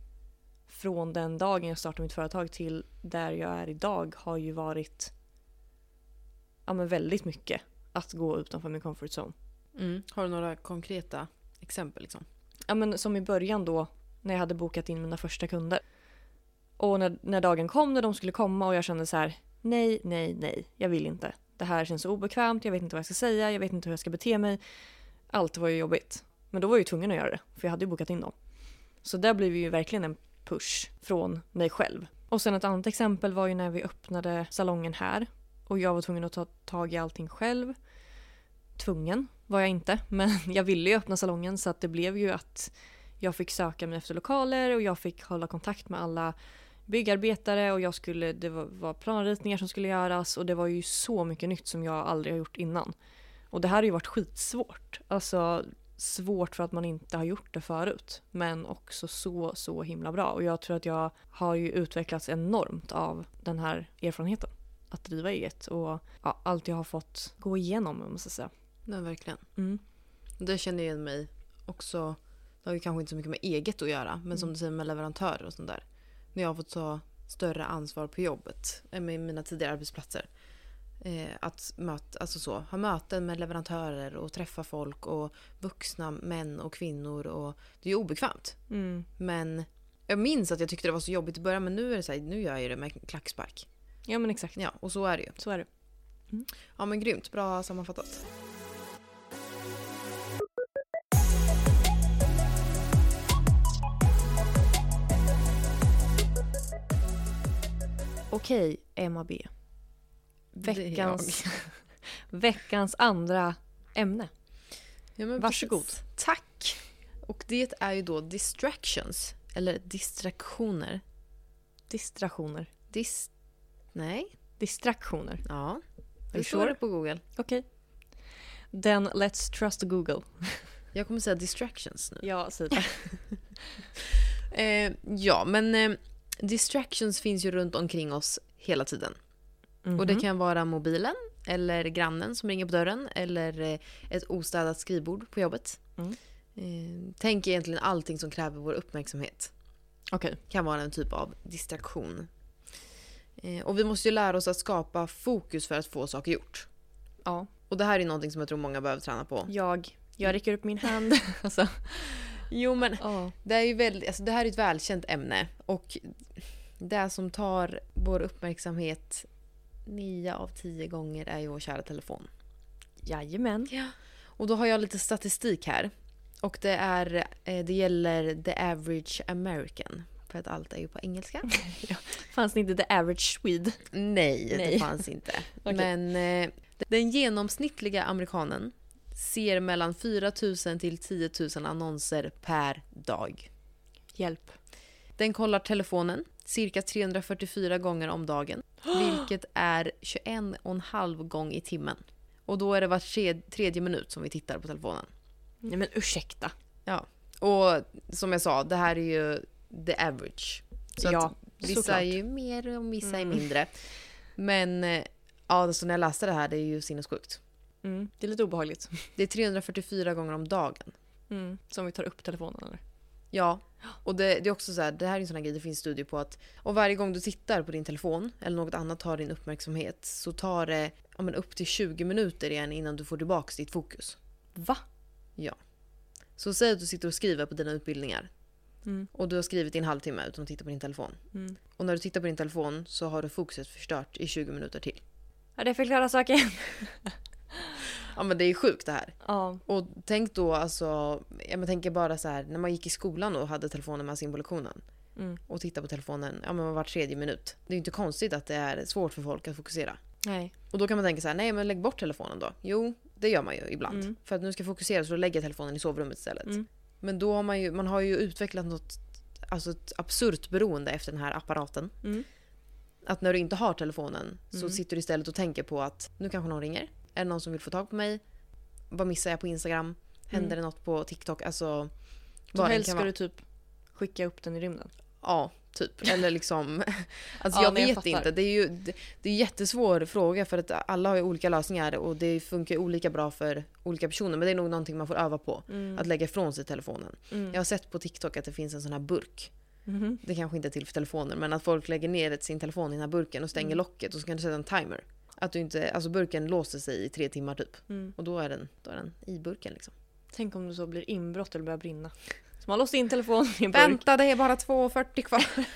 från den dagen jag startade mitt företag till där jag är idag har ju varit ja, men väldigt mycket att gå utanför min comfort zone. Mm. Har du några konkreta exempel? Liksom? Ja, men som i början då när jag hade bokat in mina första kunder. Och när, när dagen kom när de skulle komma och jag kände så här nej, nej, nej, jag vill inte. Det här känns så obekvämt, jag vet inte vad jag ska säga, jag vet inte hur jag ska bete mig. Allt var ju jobbigt. Men då var jag ju tvungen att göra det, för jag hade ju bokat in dem. Så där blev ju verkligen en push från mig själv. Och sen ett annat exempel var ju när vi öppnade salongen här och jag var tvungen att ta tag i allting själv. Tvungen var jag inte, men jag ville ju öppna salongen så att det blev ju att jag fick söka mig efter lokaler och jag fick hålla kontakt med alla byggarbetare och jag skulle, det var, planritningar som skulle göras och det var ju så mycket nytt som jag aldrig har gjort innan. Och det här har ju varit skitsvårt. Alltså svårt för att man inte har gjort det förut. Men också så, så himla bra. Och jag tror att jag har ju utvecklats enormt av den här erfarenheten. Att driva eget och ja, allt jag har fått gå igenom, om man ska säga. Nej, verkligen. Mm. Det känner jag igen mig också. Det har ju kanske inte så mycket med eget att göra, men som Mm. du säger med leverantörer och sånt där. När jag har fått ta större ansvar på jobbet än med mina tidigare arbetsplatser. Eh, att möta, alltså så, ha möten med leverantörer och träffa folk och vuxna män och kvinnor. Och, det är ju obekvämt. Mm. Men jag minns att jag tyckte det var så jobbigt i början men nu är det så här, nu gör jag det med klackspark. Ja men exakt, Ja, och så är det ju. så är det. Ja men grymt, bra sammanfattat. Okej, Emma B. Veckans, veckans andra ämne. Ja, men Varsågod. precis. Tack! Och det är ju då distractions, eller distraktioner. Distraktioner. Dis... Nej? Distraktioner. Ja. du Det står det på Google. Okej. Den Let's Trust Google. Jag kommer säga distractions nu. Ja, säg det. Eh, ja, men eh, distractions finns ju runt omkring oss hela tiden. Och det Mhm. kan vara mobilen, eller grannen som ringer på dörren, eller eh, ett ostädat skrivbord på jobbet. Mm. Eh, tänk egentligen allting som kräver vår uppmärksamhet. Okej. kan vara en typ av distraktion. Eh, och vi måste ju lära oss att skapa fokus för att få saker gjort. Ja. Och det här är någonting som jag tror många behöver träna på. Jag. Jag räcker upp min hand. alltså. Jo men Ja. det, är ju väldigt, alltså, det här är ett välkänt ämne och det som tar vår uppmärksamhet nio av tio gånger är ju vår kära telefon. Jajamän. Och då har jag lite statistik här. Och det, är, eh, det gäller the average American. För att allt är ju på engelska. Fanns det inte The Average Swede? Nej, det Nej. fanns inte. Okej. Men eh, den genomsnittliga amerikanen ser mellan 4 000 till 10 000 annonser per dag. Hjälp. Den kollar telefonen cirka 344 gånger om dagen. Vilket är 21,5 gång i timmen. Och då är det var tredje, tredje minut som vi tittar på telefonen. Nej men ursäkta. Och som jag sa, det här är ju the average. Så Ja, att vissa såklart. är ju mer och vissa Mm. är mindre. Men eh, ja, så när jag läste det här, det är ju sinnessjukt. Mm. Det är lite obehagligt. Det är 344 gånger om dagen. Mm. Som vi tar upp telefonen eller? Ja, och det, det är också så här, det här är en sån här grej, det finns studier på att och varje gång du tittar på din telefon eller något annat tar din uppmärksamhet så tar det ja, men upp till 20 minuter igen innan du får tillbaka ditt fokus. Va? Så säg att du sitter och skriver på dina utbildningar Mm. och du har skrivit i en halvtimme utan att titta på din telefon. Mm. Och när du tittar på din telefon så har du fokuset förstört i 20 minuter till. Ja, det förklarar saken. Ja men det är sjukt det här. Ja. Och tänk då alltså, jag men tänker bara så här när man gick i skolan och hade telefonen med sig in på lektionen. Mm. och titta på telefonen ja, men var tredje minut. Det är ju inte konstigt att det är svårt för folk att fokusera. Nej. Och då kan man tänka så här, nej men lägg bort telefonen då. Jo, det gör man ju ibland. Mm. För att nu ska jag fokusera så då lägger jag telefonen i sovrummet istället. Mm. Men då har man ju, man har ju utvecklat något, alltså ett absurt beroende efter den här apparaten. Mm. Att när du inte har telefonen så Mm. sitter du istället och tänker på att nu kanske någon ringer. Är det någon som vill få tag på mig? Vad missar jag på Instagram? Händer Mm. det något på TikTok? Alltså, Så helst ska du typ Skicka upp den i rymden. Ja, typ. Eller liksom... Alltså Ja, jag jag vet fattar. inte. Det är ju det, är en jättesvår fråga för att alla har ju olika lösningar och det funkar olika bra för olika personer. Men det är nog någonting man får öva på. Att lägga ifrån sig telefonen. Mm. Jag har sett på TikTok att det finns en sån här burk. Mhm. Det kanske inte är till för telefoner men att folk lägger ner sin telefon i den här burken och stänger Mm. locket och så kan du sätta en timer. Att du inte, alltså burken låser sig i tre timmar typ. Mm. Och då är den, då är den i burken liksom. Tänk om det så blir inbrott eller börjar brinna. Så man låser in telefonen i en burk. Vänta det är bara 2.40 kvar. ja.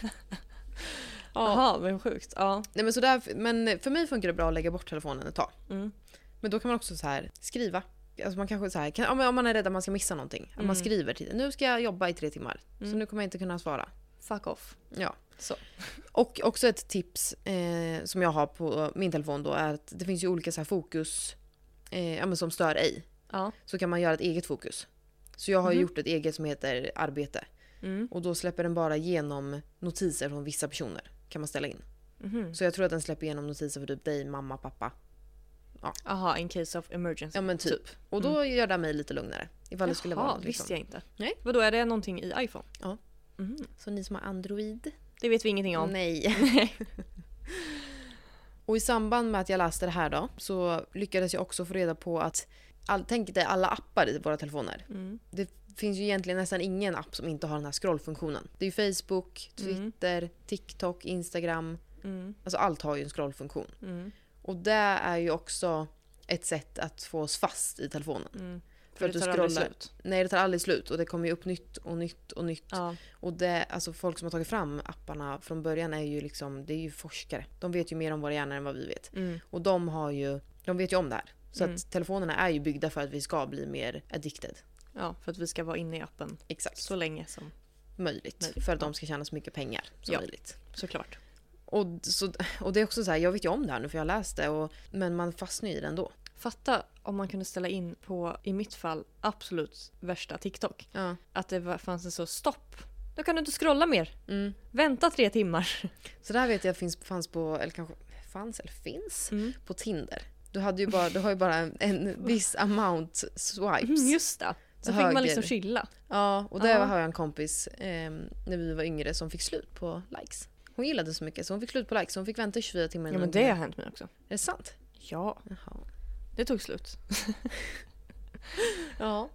Jaha, vad sjukt. Ja. Nej, men, så där, men för mig funkar det bra att lägga bort telefonen ett tag. Mm. Men då kan man också så här skriva. Alltså man kanske så här, kan, om man är rädd att man ska missa någonting. Att Mm. man skriver till Nu ska jag jobba i tre timmar. Så Mm. nu kommer jag inte kunna svara. Fuck off. Ja. Så. Och också ett tips eh, som jag har på min telefon då är att det finns ju olika så här fokus eh, ja, men som stör ej. Ja. Så kan man göra ett eget fokus. Så jag har Mhm. gjort ett eget som heter arbete. Mm. Och då släpper den bara igenom notiser från vissa personer. Kan man ställa in. Mhm. Så jag tror att den släpper igenom notiser för typ dig, mamma, pappa. Aha, in case of emergency. Ja men typ. Och då gör det mig lite lugnare. Ifall det skulle Jaha, vara visste liksom. jag inte. Nej. Vadå, är det någonting i iPhone? Ja. Mhm. Så ni som har Android? Det vet vi ingenting om. Nej. och i samband med att jag läste det här då så lyckades jag också få reda på att all, tänk dig alla appar i våra telefoner. Mm. Det finns ju egentligen nästan ingen app som inte har den här scrollfunktionen. Det är ju Facebook, Mm. Twitter, TikTok, Instagram. Mm. Alltså allt har ju en scrollfunktion. Mm. Och det är ju också ett sätt att få oss fast i telefonen. För För det tar aldrig slut. Nej, det tar aldrig slut och det kommer ju upp nytt och nytt och nytt. Ja. Och det, alltså folk som har tagit fram apparna från början är ju liksom, det är ju forskare. De vet ju mer om våra hjärnor än vad vi vet. Mm. Och de har ju, de vet ju om det här. Så Mm. att telefonerna är ju byggda för att vi ska bli mer addicted. ja, för att vi ska vara inne i appen Exakt. så länge som möjligt. Möjligt, För att de ska tjäna så mycket pengar som Ja. möjligt. såklart. Och, så, och det är också så här, jag vet ju om det här nu för jag har läst det. Och, men man fastnar ju i det ändå. Fatta om man kunde ställa in på, i mitt fall, absolut värsta TikTok. Ja. Att det var- fanns en så stopp. Då kan du inte scrolla mer. Mm. Vänta tre timmar. Så det här vet jag finns, fanns på, eller kanske fanns eller finns, Mm. på Tinder. Du, hade ju bara, du har ju bara en, en viss amount swipes. Mm, just det. Så fick Höger. man liksom chilla. Ja, och det Ja. har jag en kompis eh, när vi var yngre som fick slut på likes. Hon gillade så mycket så hon fick slut på likes. Så hon fick vänta i 24 timmar Ja men det har hänt mig också. Är det sant? Ja, Jaha. Det tog slut. Ja.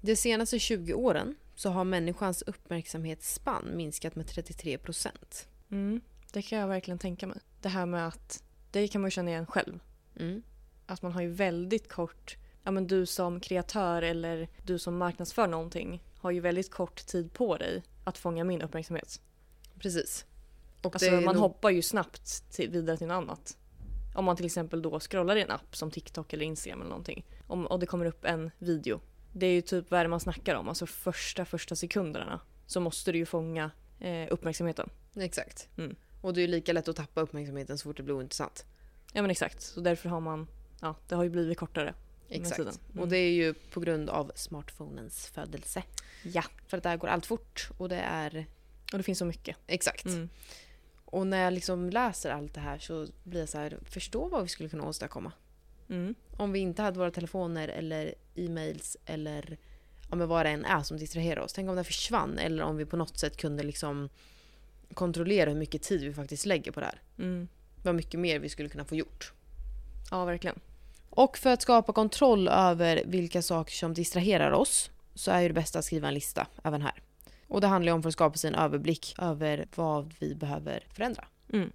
De senaste 20 åren så har människans uppmärksamhetsspann minskat med 33 procent. Mm, det kan jag verkligen tänka mig. Det här med att, det kan man ju känna igen själv. Mm. Att man har ju väldigt kort, ja men du som kreatör eller du som marknadsför någonting har ju väldigt kort tid på dig att fånga min uppmärksamhet. Precis. Och Alltså man nog- hoppar ju snabbt till, vidare till något annat. Om man till exempel då scrollar i en app som TikTok eller Instagram eller någonting. Om, och det kommer upp en video. Det är ju typ vad man snackar om, alltså första första sekunderna. Så måste du ju fånga eh, uppmärksamheten. Exakt. Mm. Och det är ju lika lätt att tappa uppmärksamheten så fort det blir ointressant. Ja men exakt, så därför har man, ja det har ju blivit kortare. Exakt. Mm. Och det är ju på grund av smartphonens födelse. Ja. För att där går allt fort och det är... Och det finns så mycket. Exakt. Mm. Och när jag liksom läser allt det här så blir jag så här, förstå vad vi skulle kunna åstadkomma. Mm. Om vi inte hade våra telefoner eller e-mails eller ja, men vad det än är som distraherar oss. Tänk om det försvann eller om vi på något sätt kunde liksom kontrollera hur mycket tid vi faktiskt lägger på det här. Mm. Vad mycket mer vi skulle kunna få gjort. Ja verkligen. Och för att skapa kontroll över vilka saker som distraherar oss så är ju det bästa att skriva en lista även här. Och det handlar om för att skapa sig en överblick över vad vi behöver förändra. Mm.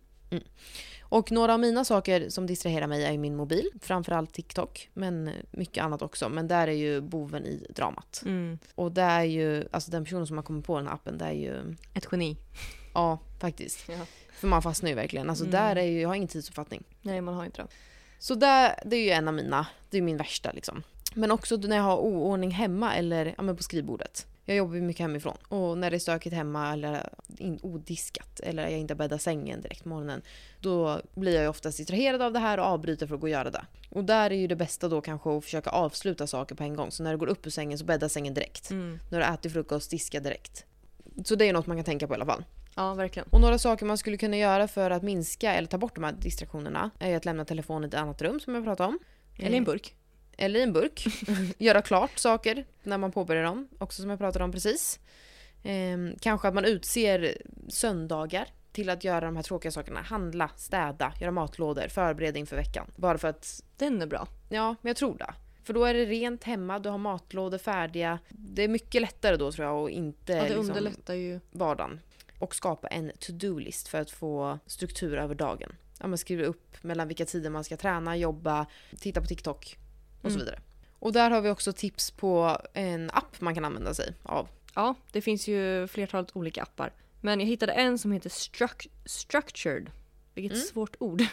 Och några av mina saker som distraherar mig är min mobil. Framförallt TikTok, men mycket annat också. Men där är ju boven i dramat. Mm. Och det är ju, alltså den personen som har kommit på den här appen, det är ju, Ett geni. ja faktiskt. Ja. För man fastnar ju verkligen. Alltså Mm. där är ju, jag har ingen tidsuppfattning. Nej man har inte det. Så där, det är ju en av mina, det är min värsta liksom. Men också när jag har oordning hemma eller ja, men på skrivbordet. Jag jobbar ju mycket hemifrån. Och när det är stökigt hemma eller odiskat eller jag inte bäddar sängen direkt på morgonen. Då blir jag ju oftast distraherad av det här och avbryter för att gå och göra det. Och där är ju det bästa då kanske att försöka avsluta saker på en gång. Så när du går upp ur sängen så bädda sängen direkt. Mm. När du äter frukost, diska direkt. Så det är något man kan tänka på i alla fall. Ja verkligen. Och några saker man skulle kunna göra för att minska eller ta bort de här distraktionerna är att lämna telefonen i ett annat rum som jag pratade om. Eller i en burk. Eller i en burk. Göra klart saker när man påbörjar dem, också som jag pratade om precis. Ehm, kanske att man utser söndagar till att göra de här tråkiga sakerna. Handla, städa, göra matlådor, förbereda inför veckan. Bara för att, Den är bra. ja, men jag tror det. För då är det rent hemma, du har matlådor färdiga. Det är mycket lättare då tror jag och inte Ja, det liksom, underlättar ju. vardagen. Och skapa en to-do-list för att få struktur över dagen. Ja, man skriver upp mellan vilka tider man ska träna, jobba, titta på TikTok och så Mm. vidare. Och där har vi också tips på en app man kan använda sig av. Ja, det finns ju flertalet olika appar. Men jag hittade en som heter Struc- Structured. Vilket Mm. svårt ord.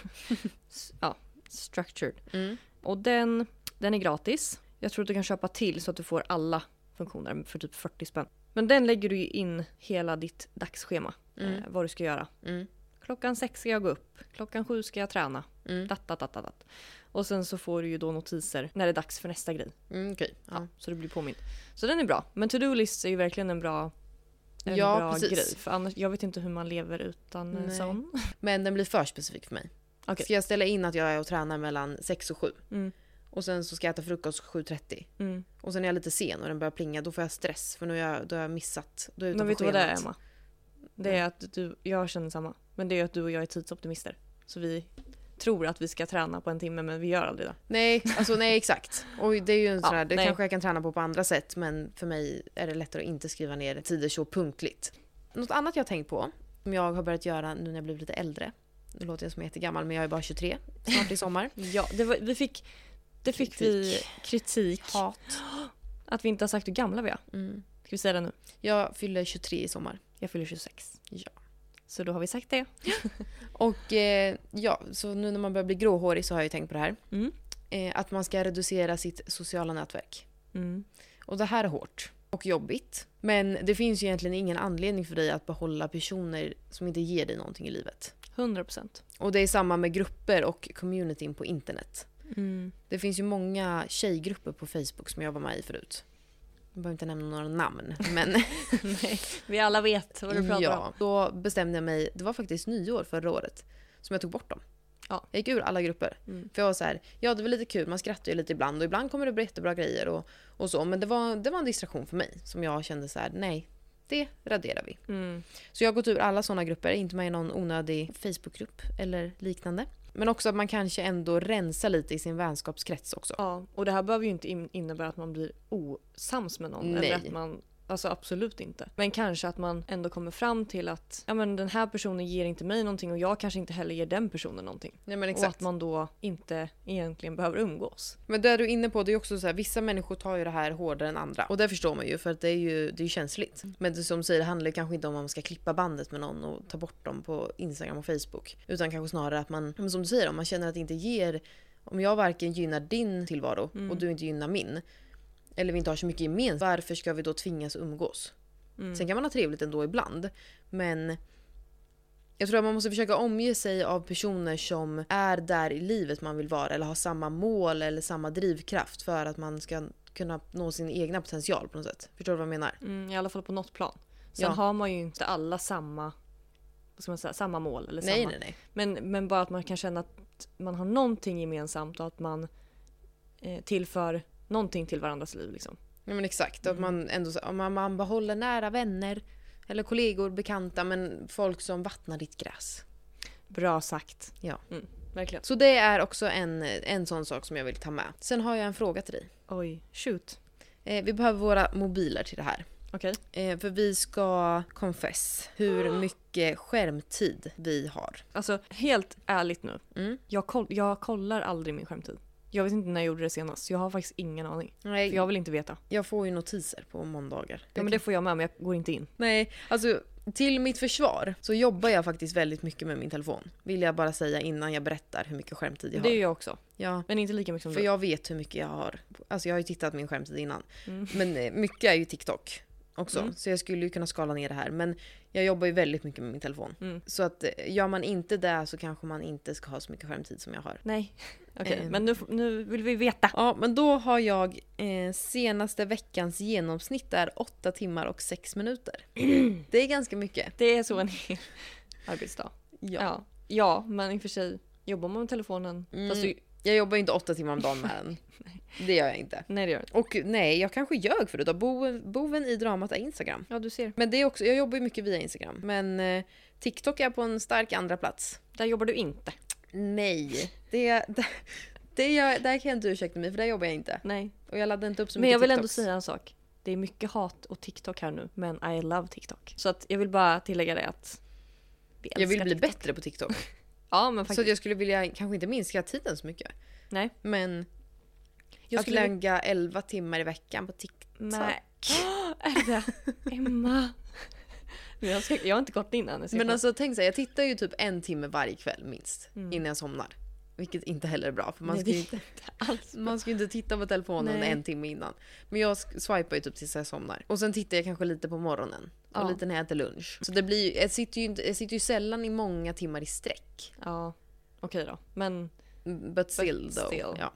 Ja, Structured. Mm. Och den, den är gratis. Jag tror att du kan köpa till så att du får alla funktioner för typ 40 spänn. Men den lägger du in hela ditt dagsschema. Mm. Eh, vad du ska göra. Mm. Klockan sex ska jag gå upp. Klockan sju ska jag träna. Mm. Dat, dat, dat, dat. Och sen så får du ju då notiser när det är dags för nästa grej. Mm, okej. Ja, Ja. så du blir påmind. Så den är bra. Men to-do list är ju verkligen en bra, en Ja, bra precis. grej. För annars, jag vet inte hur man lever utan Nej. sån. Men den blir för specifik för mig. Okej. Ska jag ställa in att jag är och tränar mellan 6 och 7 Mm. och sen så ska jag äta frukost 7.30 Mm. och sen är jag lite sen och den börjar plinga då får jag stress för nu är jag, då har jag missat. Då är jag Men vet du vad det är. Emma? Det är att du, jag känner samma. Men det är att du och jag är tidsoptimister. Så vi tror att vi ska träna på en timme men vi gör aldrig det. Nej, alltså nej exakt. Och det är ju en Ja, sån här, det nej. kanske jag kan träna på på andra sätt men för mig är det lättare att inte skriva ner tider så punktligt. Något annat jag har tänkt på, som jag har börjat göra nu när jag blivit lite äldre. Nu låter jag som jag är jättegammal men jag är bara 23, snart i sommar. Ja, det var, vi fick, det fick vi kritik. Hat. Att vi inte har sagt hur gamla vi är. Mm. Ska vi säga det nu? Jag fyller 23 i sommar. Jag fyller 26. Ja. Så då har vi sagt det. Och eh, ja, så nu när man börjar bli gråhårig så har jag ju tänkt på det här. Mm. Eh, att man ska reducera sitt sociala nätverk. Mm. Och det här är hårt och jobbigt. Men det finns ju egentligen ingen anledning för dig att behålla personer som inte ger dig någonting i livet. 100 procent. Och det är samma med grupper och communityn på internet. Mm. Det finns ju många tjejgrupper på Facebook som jag var med i förut. Jag behöver inte nämna några namn. Men Nej, vi alla vet vad du pratar om. ja, då bestämde jag mig, det var faktiskt nyår förra året, som jag tog bort dem. Ja. Jag gick ur alla grupper. Mm. För jag var så här, ja det var lite kul, man skrattar ju lite ibland och ibland kommer det bli jättebra grejer och, och så. Men det var, det var en distraktion för mig som jag kände så här, nej, det raderar vi. Mm. Så jag har gått ur alla sådana grupper, inte med i någon onödig Facebookgrupp eller liknande. Men också att man kanske ändå rensar lite i sin vänskapskrets också. Ja, och det här behöver ju inte in- innebära att man blir osams med någon. Nej. Eller att man, alltså absolut inte. Men kanske att man ändå kommer fram till att ja, men den här personen ger inte mig någonting och jag kanske inte heller ger den personen någonting. Nej men Och exakt. att man då inte egentligen behöver umgås. Men det du är inne på, det är också så här, vissa människor tar ju det här hårdare än andra. Och det förstår man ju för att det är ju, det är känsligt. Men det som du säger, det handlar kanske inte om att man ska klippa bandet med någon och ta bort dem på Instagram och Facebook. Utan kanske snarare att man, men som du säger, om man känner att det inte ger om jag varken gynnar din tillvaro Mm. och du inte gynnar min. Eller vi inte har så mycket gemensamt. Varför ska vi då tvingas umgås? Mm. Sen kan man ha trevligt ändå ibland. Men jag tror att man måste försöka omge sig av personer som är där i livet man vill vara eller har samma mål eller samma drivkraft för att man ska kunna nå sin egna potential på något sätt. Förstår du vad jag menar? Mm, I alla fall på något plan. Sen Ja. har man ju inte alla samma, vad ska man säga, samma mål. Eller Nej, samma. nej, nej. Men, men bara att man kan känna att man har någonting gemensamt och att man eh, tillför någonting till varandras liv. Liksom. Ja, men exakt. Mm. Att man ändå om man, man behåller nära vänner eller kollegor, bekanta, men folk som vattnar ditt gräs. Bra sagt. Ja. Mm, verkligen. Så det är också en, en sån sak som jag vill ta med. Sen har jag en fråga till dig. Oj, shoot. Eh, vi behöver våra mobiler till det här. Okej. Eh, för vi ska confess hur mycket skärmtid vi har. Alltså helt ärligt nu. Mm. Jag, koll, jag kollar aldrig min skärmtid. Jag vet inte när jag gjorde det senast. Jag har faktiskt ingen aning. Nej, För jag vill inte veta. jag får ju notiser på måndagar. Ja, men det får jag med men jag går inte in. Nej, alltså till mitt försvar så jobbar jag faktiskt väldigt mycket med min telefon. Vill jag bara säga innan jag berättar hur mycket skärmtid jag Det har. är jag också. Ja, Men inte lika mycket som för du. jag vet hur mycket jag har. Alltså jag har ju tittat min skärmtid innan. Mm. Men eh, mycket är ju TikTok också. Mm. Så jag skulle ju kunna skala ner det här. Men jag jobbar ju väldigt mycket med min telefon. Mm. Så att eh, gör man inte det så kanske man inte ska ha så mycket skärmtid som jag har. Nej. Okej, Ehm. men nu, nu vill vi veta. Ja, men då har jag eh, senaste veckans genomsnitt är 8 timmar och 6 minuter. Det är ganska mycket. Det är så en hel arbetsdag. Ja. Ja. ja, men i och för sig jobbar man med telefonen. Mm. Du, Jag jobbar ju inte åtta timmar om dagen med den. Det gör jag inte. Nej det gör det Och nej, jag kanske ljög förut. Boven, boven i dramat är Instagram. Ja du ser. Men det är också, jag jobbar ju mycket via Instagram. Men eh, TikTok är på en stark andra plats. Där jobbar du inte. Nej, det, det, det gör, där kan jag inte ursäkta mig för där jobbar jag inte. Nej. Och jag laddar inte upp så Men mycket jag vill ändå TikToks. säga en sak. Det är mycket hat och TikTok här nu, men I love TikTok. Så att jag vill bara tillägga det att Jag vill bli TikTok. bättre på TikTok. Ja men Så faktiskt. att jag skulle vilja kanske inte minska tiden så mycket. Nej. Men Jag att skulle... lägga 11 timmar i veckan på TikTok. Nej. är det? Emma. Men jag, ska... jag har inte gått in än. Men alltså tänk så här, jag tittar ju typ en timme varje kväll minst. Mm. Innan jag somnar. Vilket inte heller är bra för man Nej, ska ju inte, man ska inte titta på telefonen Nej. en timme innan. Men jag swipar ju typ tills jag somnar. Och sen tittar jag kanske lite på morgonen. Och Ja. lite när jag äter lunch. Så det blir jag sitter ju, inte, jag sitter ju sällan i många timmar i sträck. Ja, okej då. Men, But still though. still. Ja.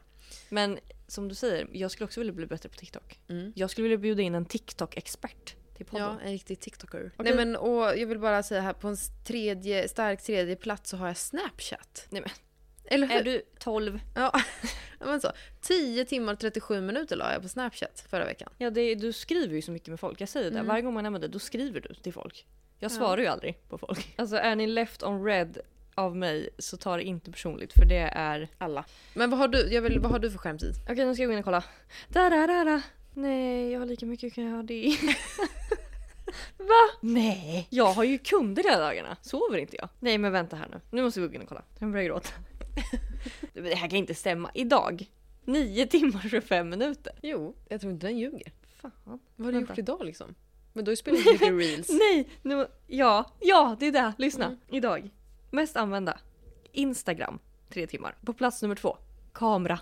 men som du säger, jag skulle också vilja bli bättre på TikTok. Mm. Jag skulle vilja bjuda in en TikTok-expert till podden. Ja, en riktig TikToker. Okej. Nej men och jag vill bara säga här på en tredje, stark tredje plats så har jag Snapchat. Nej, men, Eller hur? är du 12? Ja, men så. 10 timmar och 37 minuter la jag på Snapchat förra veckan. Ja, det, du skriver ju så mycket med folk. Jag säger det. Mm. Varje gång man använder det, då skriver du till folk. Jag Ja. svarar ju aldrig på folk. Alltså är ni left on red av mig så ta det inte personligt för det är... Alla. Men vad har du, jag vill, vad har du för skärmtid? Okej nu ska jag gå in och kolla. Da, da, da, da. Nej, jag har lika mycket kan jag ha det. Va? Nej. Jag har ju kunder hela dagarna. Sover inte jag? Nej men vänta här nu. Nu måste vi gå in och kolla. Jag börjar gråta. det här kan inte stämma. Idag. 9 timmar och 25 minuter. Jo, jag tror inte den ljuger. Fan. Vad har du Vänta. gjort idag liksom? Men du har ju spelat mycket reels. Nej! Nu, ja, ja det är det. Lyssna. Mm. Idag. Mest använda. Instagram. Tre timmar. På plats nummer två. Kamera.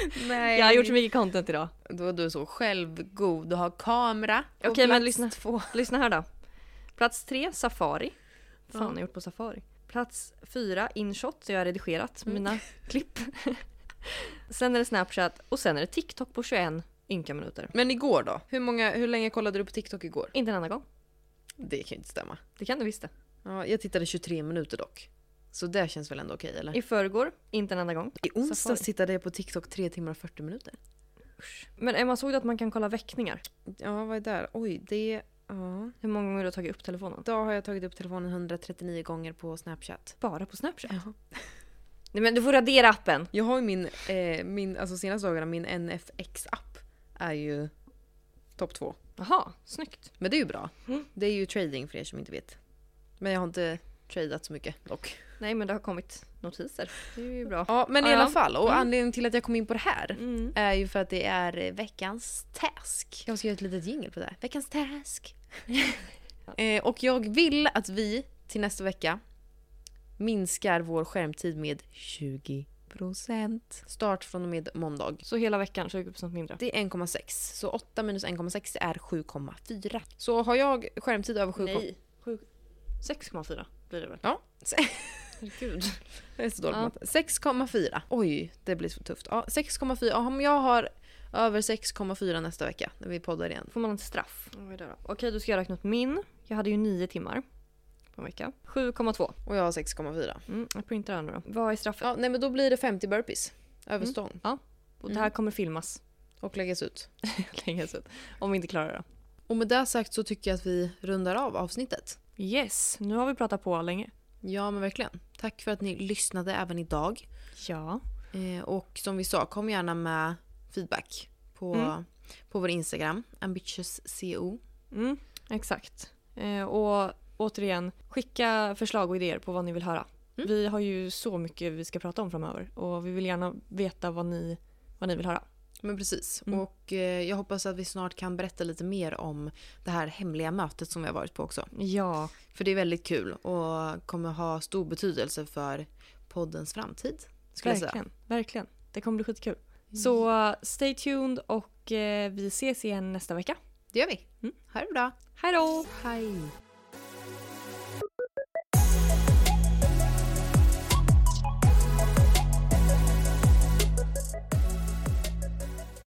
Nej. Jag har gjort så mycket content idag. Då är du så självgod. Du har kamera Okej, men plats lyssna. två. Lyssna här då. Plats tre, Safari. Vad fan Ja. har jag gjort på Safari? Plats fyra, Inshot. Jag har redigerat Mm. mina klipp. sen är det Snapchat och sen är det TikTok på 21 ynka minuter. Men igår då? Hur, många, hur länge kollade du på TikTok igår? Inte en enda gång. Det kan ju inte stämma. Det kan du visst det. Ja, jag tittade 23 minuter dock. Så det känns väl ändå okej eller? I förrgår, inte en enda gång. I onsdags tittade jag på TikTok 3 timmar och 40 minuter. Men Emma, såg du att man kan kolla väckningar? Ja, vad är det där? Oj, det... Ja. Hur många gånger du har tagit upp telefonen? Då har jag tagit upp telefonen 139 gånger på Snapchat. Bara på Snapchat? Ja. Nej men du får radera appen! Jag har ju min, eh, min alltså senaste dagarna, min NFX-app är ju topp två. Jaha, snyggt. Men det är ju bra. Mm. Det är ju trading för er som inte vet. Men jag har inte tradat så mycket dock. Nej men det har kommit notiser. Det är ju bra. Ja, men i alla fall. Och Mm. anledningen till att jag kom in på det här Mm. är ju för att det är eh, veckans task. Jag ska göra ett litet jingle på det här. Veckans task. eh, och jag vill att vi till nästa vecka minskar vår skärmtid med 20%. Start från och med måndag. Så hela veckan 20% mindre. Det är 1,6. Så 8 minus 1,6 är 7,4. Så har jag skärmtid över 7,4. Nej. Sju- 6,4 blir det väl? Ja, Herregud. det är så dåligt Ja. matte. 6,4. Oj, det blir så tufft. Ja, 6,4. Ja, Om jag har över 6,4 nästa vecka när vi poddar igen. Får man ett straff? Då? Okej, då ska jag räkna ut min. Jag hade ju 9 timmar på en vecka. 7,2. Och jag har 6,4. Mm, jag printar den nu då. Vad är straffet? Ja, nej men då blir det 50 burpees. Över Mm. stång. Och det här kommer filmas Och läggas ut. länge så Om vi inte klarar det. Och med det sagt så tycker jag att vi rundar av avsnittet. Yes, nu har vi pratat på länge. Ja men verkligen. Tack för att ni lyssnade även idag. Ja. Eh, och som vi sa, kom gärna med feedback på, Mm. på vår Instagram, ambitiousco. Mm, exakt. Eh, och återigen, skicka förslag och idéer på vad ni vill höra. Mm. Vi har ju så mycket vi ska prata om framöver och vi vill gärna veta vad ni, vad ni vill höra. Men precis. Mm. Och eh, jag hoppas att vi snart kan berätta lite mer om det här hemliga mötet som vi har varit på också. Ja, För det är väldigt kul och kommer ha stor betydelse för poddens framtid. Verkligen. Verkligen. Det kommer bli skitkul. Så uh, stay tuned och eh, vi ses igen nästa vecka. Det gör vi. Mm. Ha det bra. Hej då! Hej.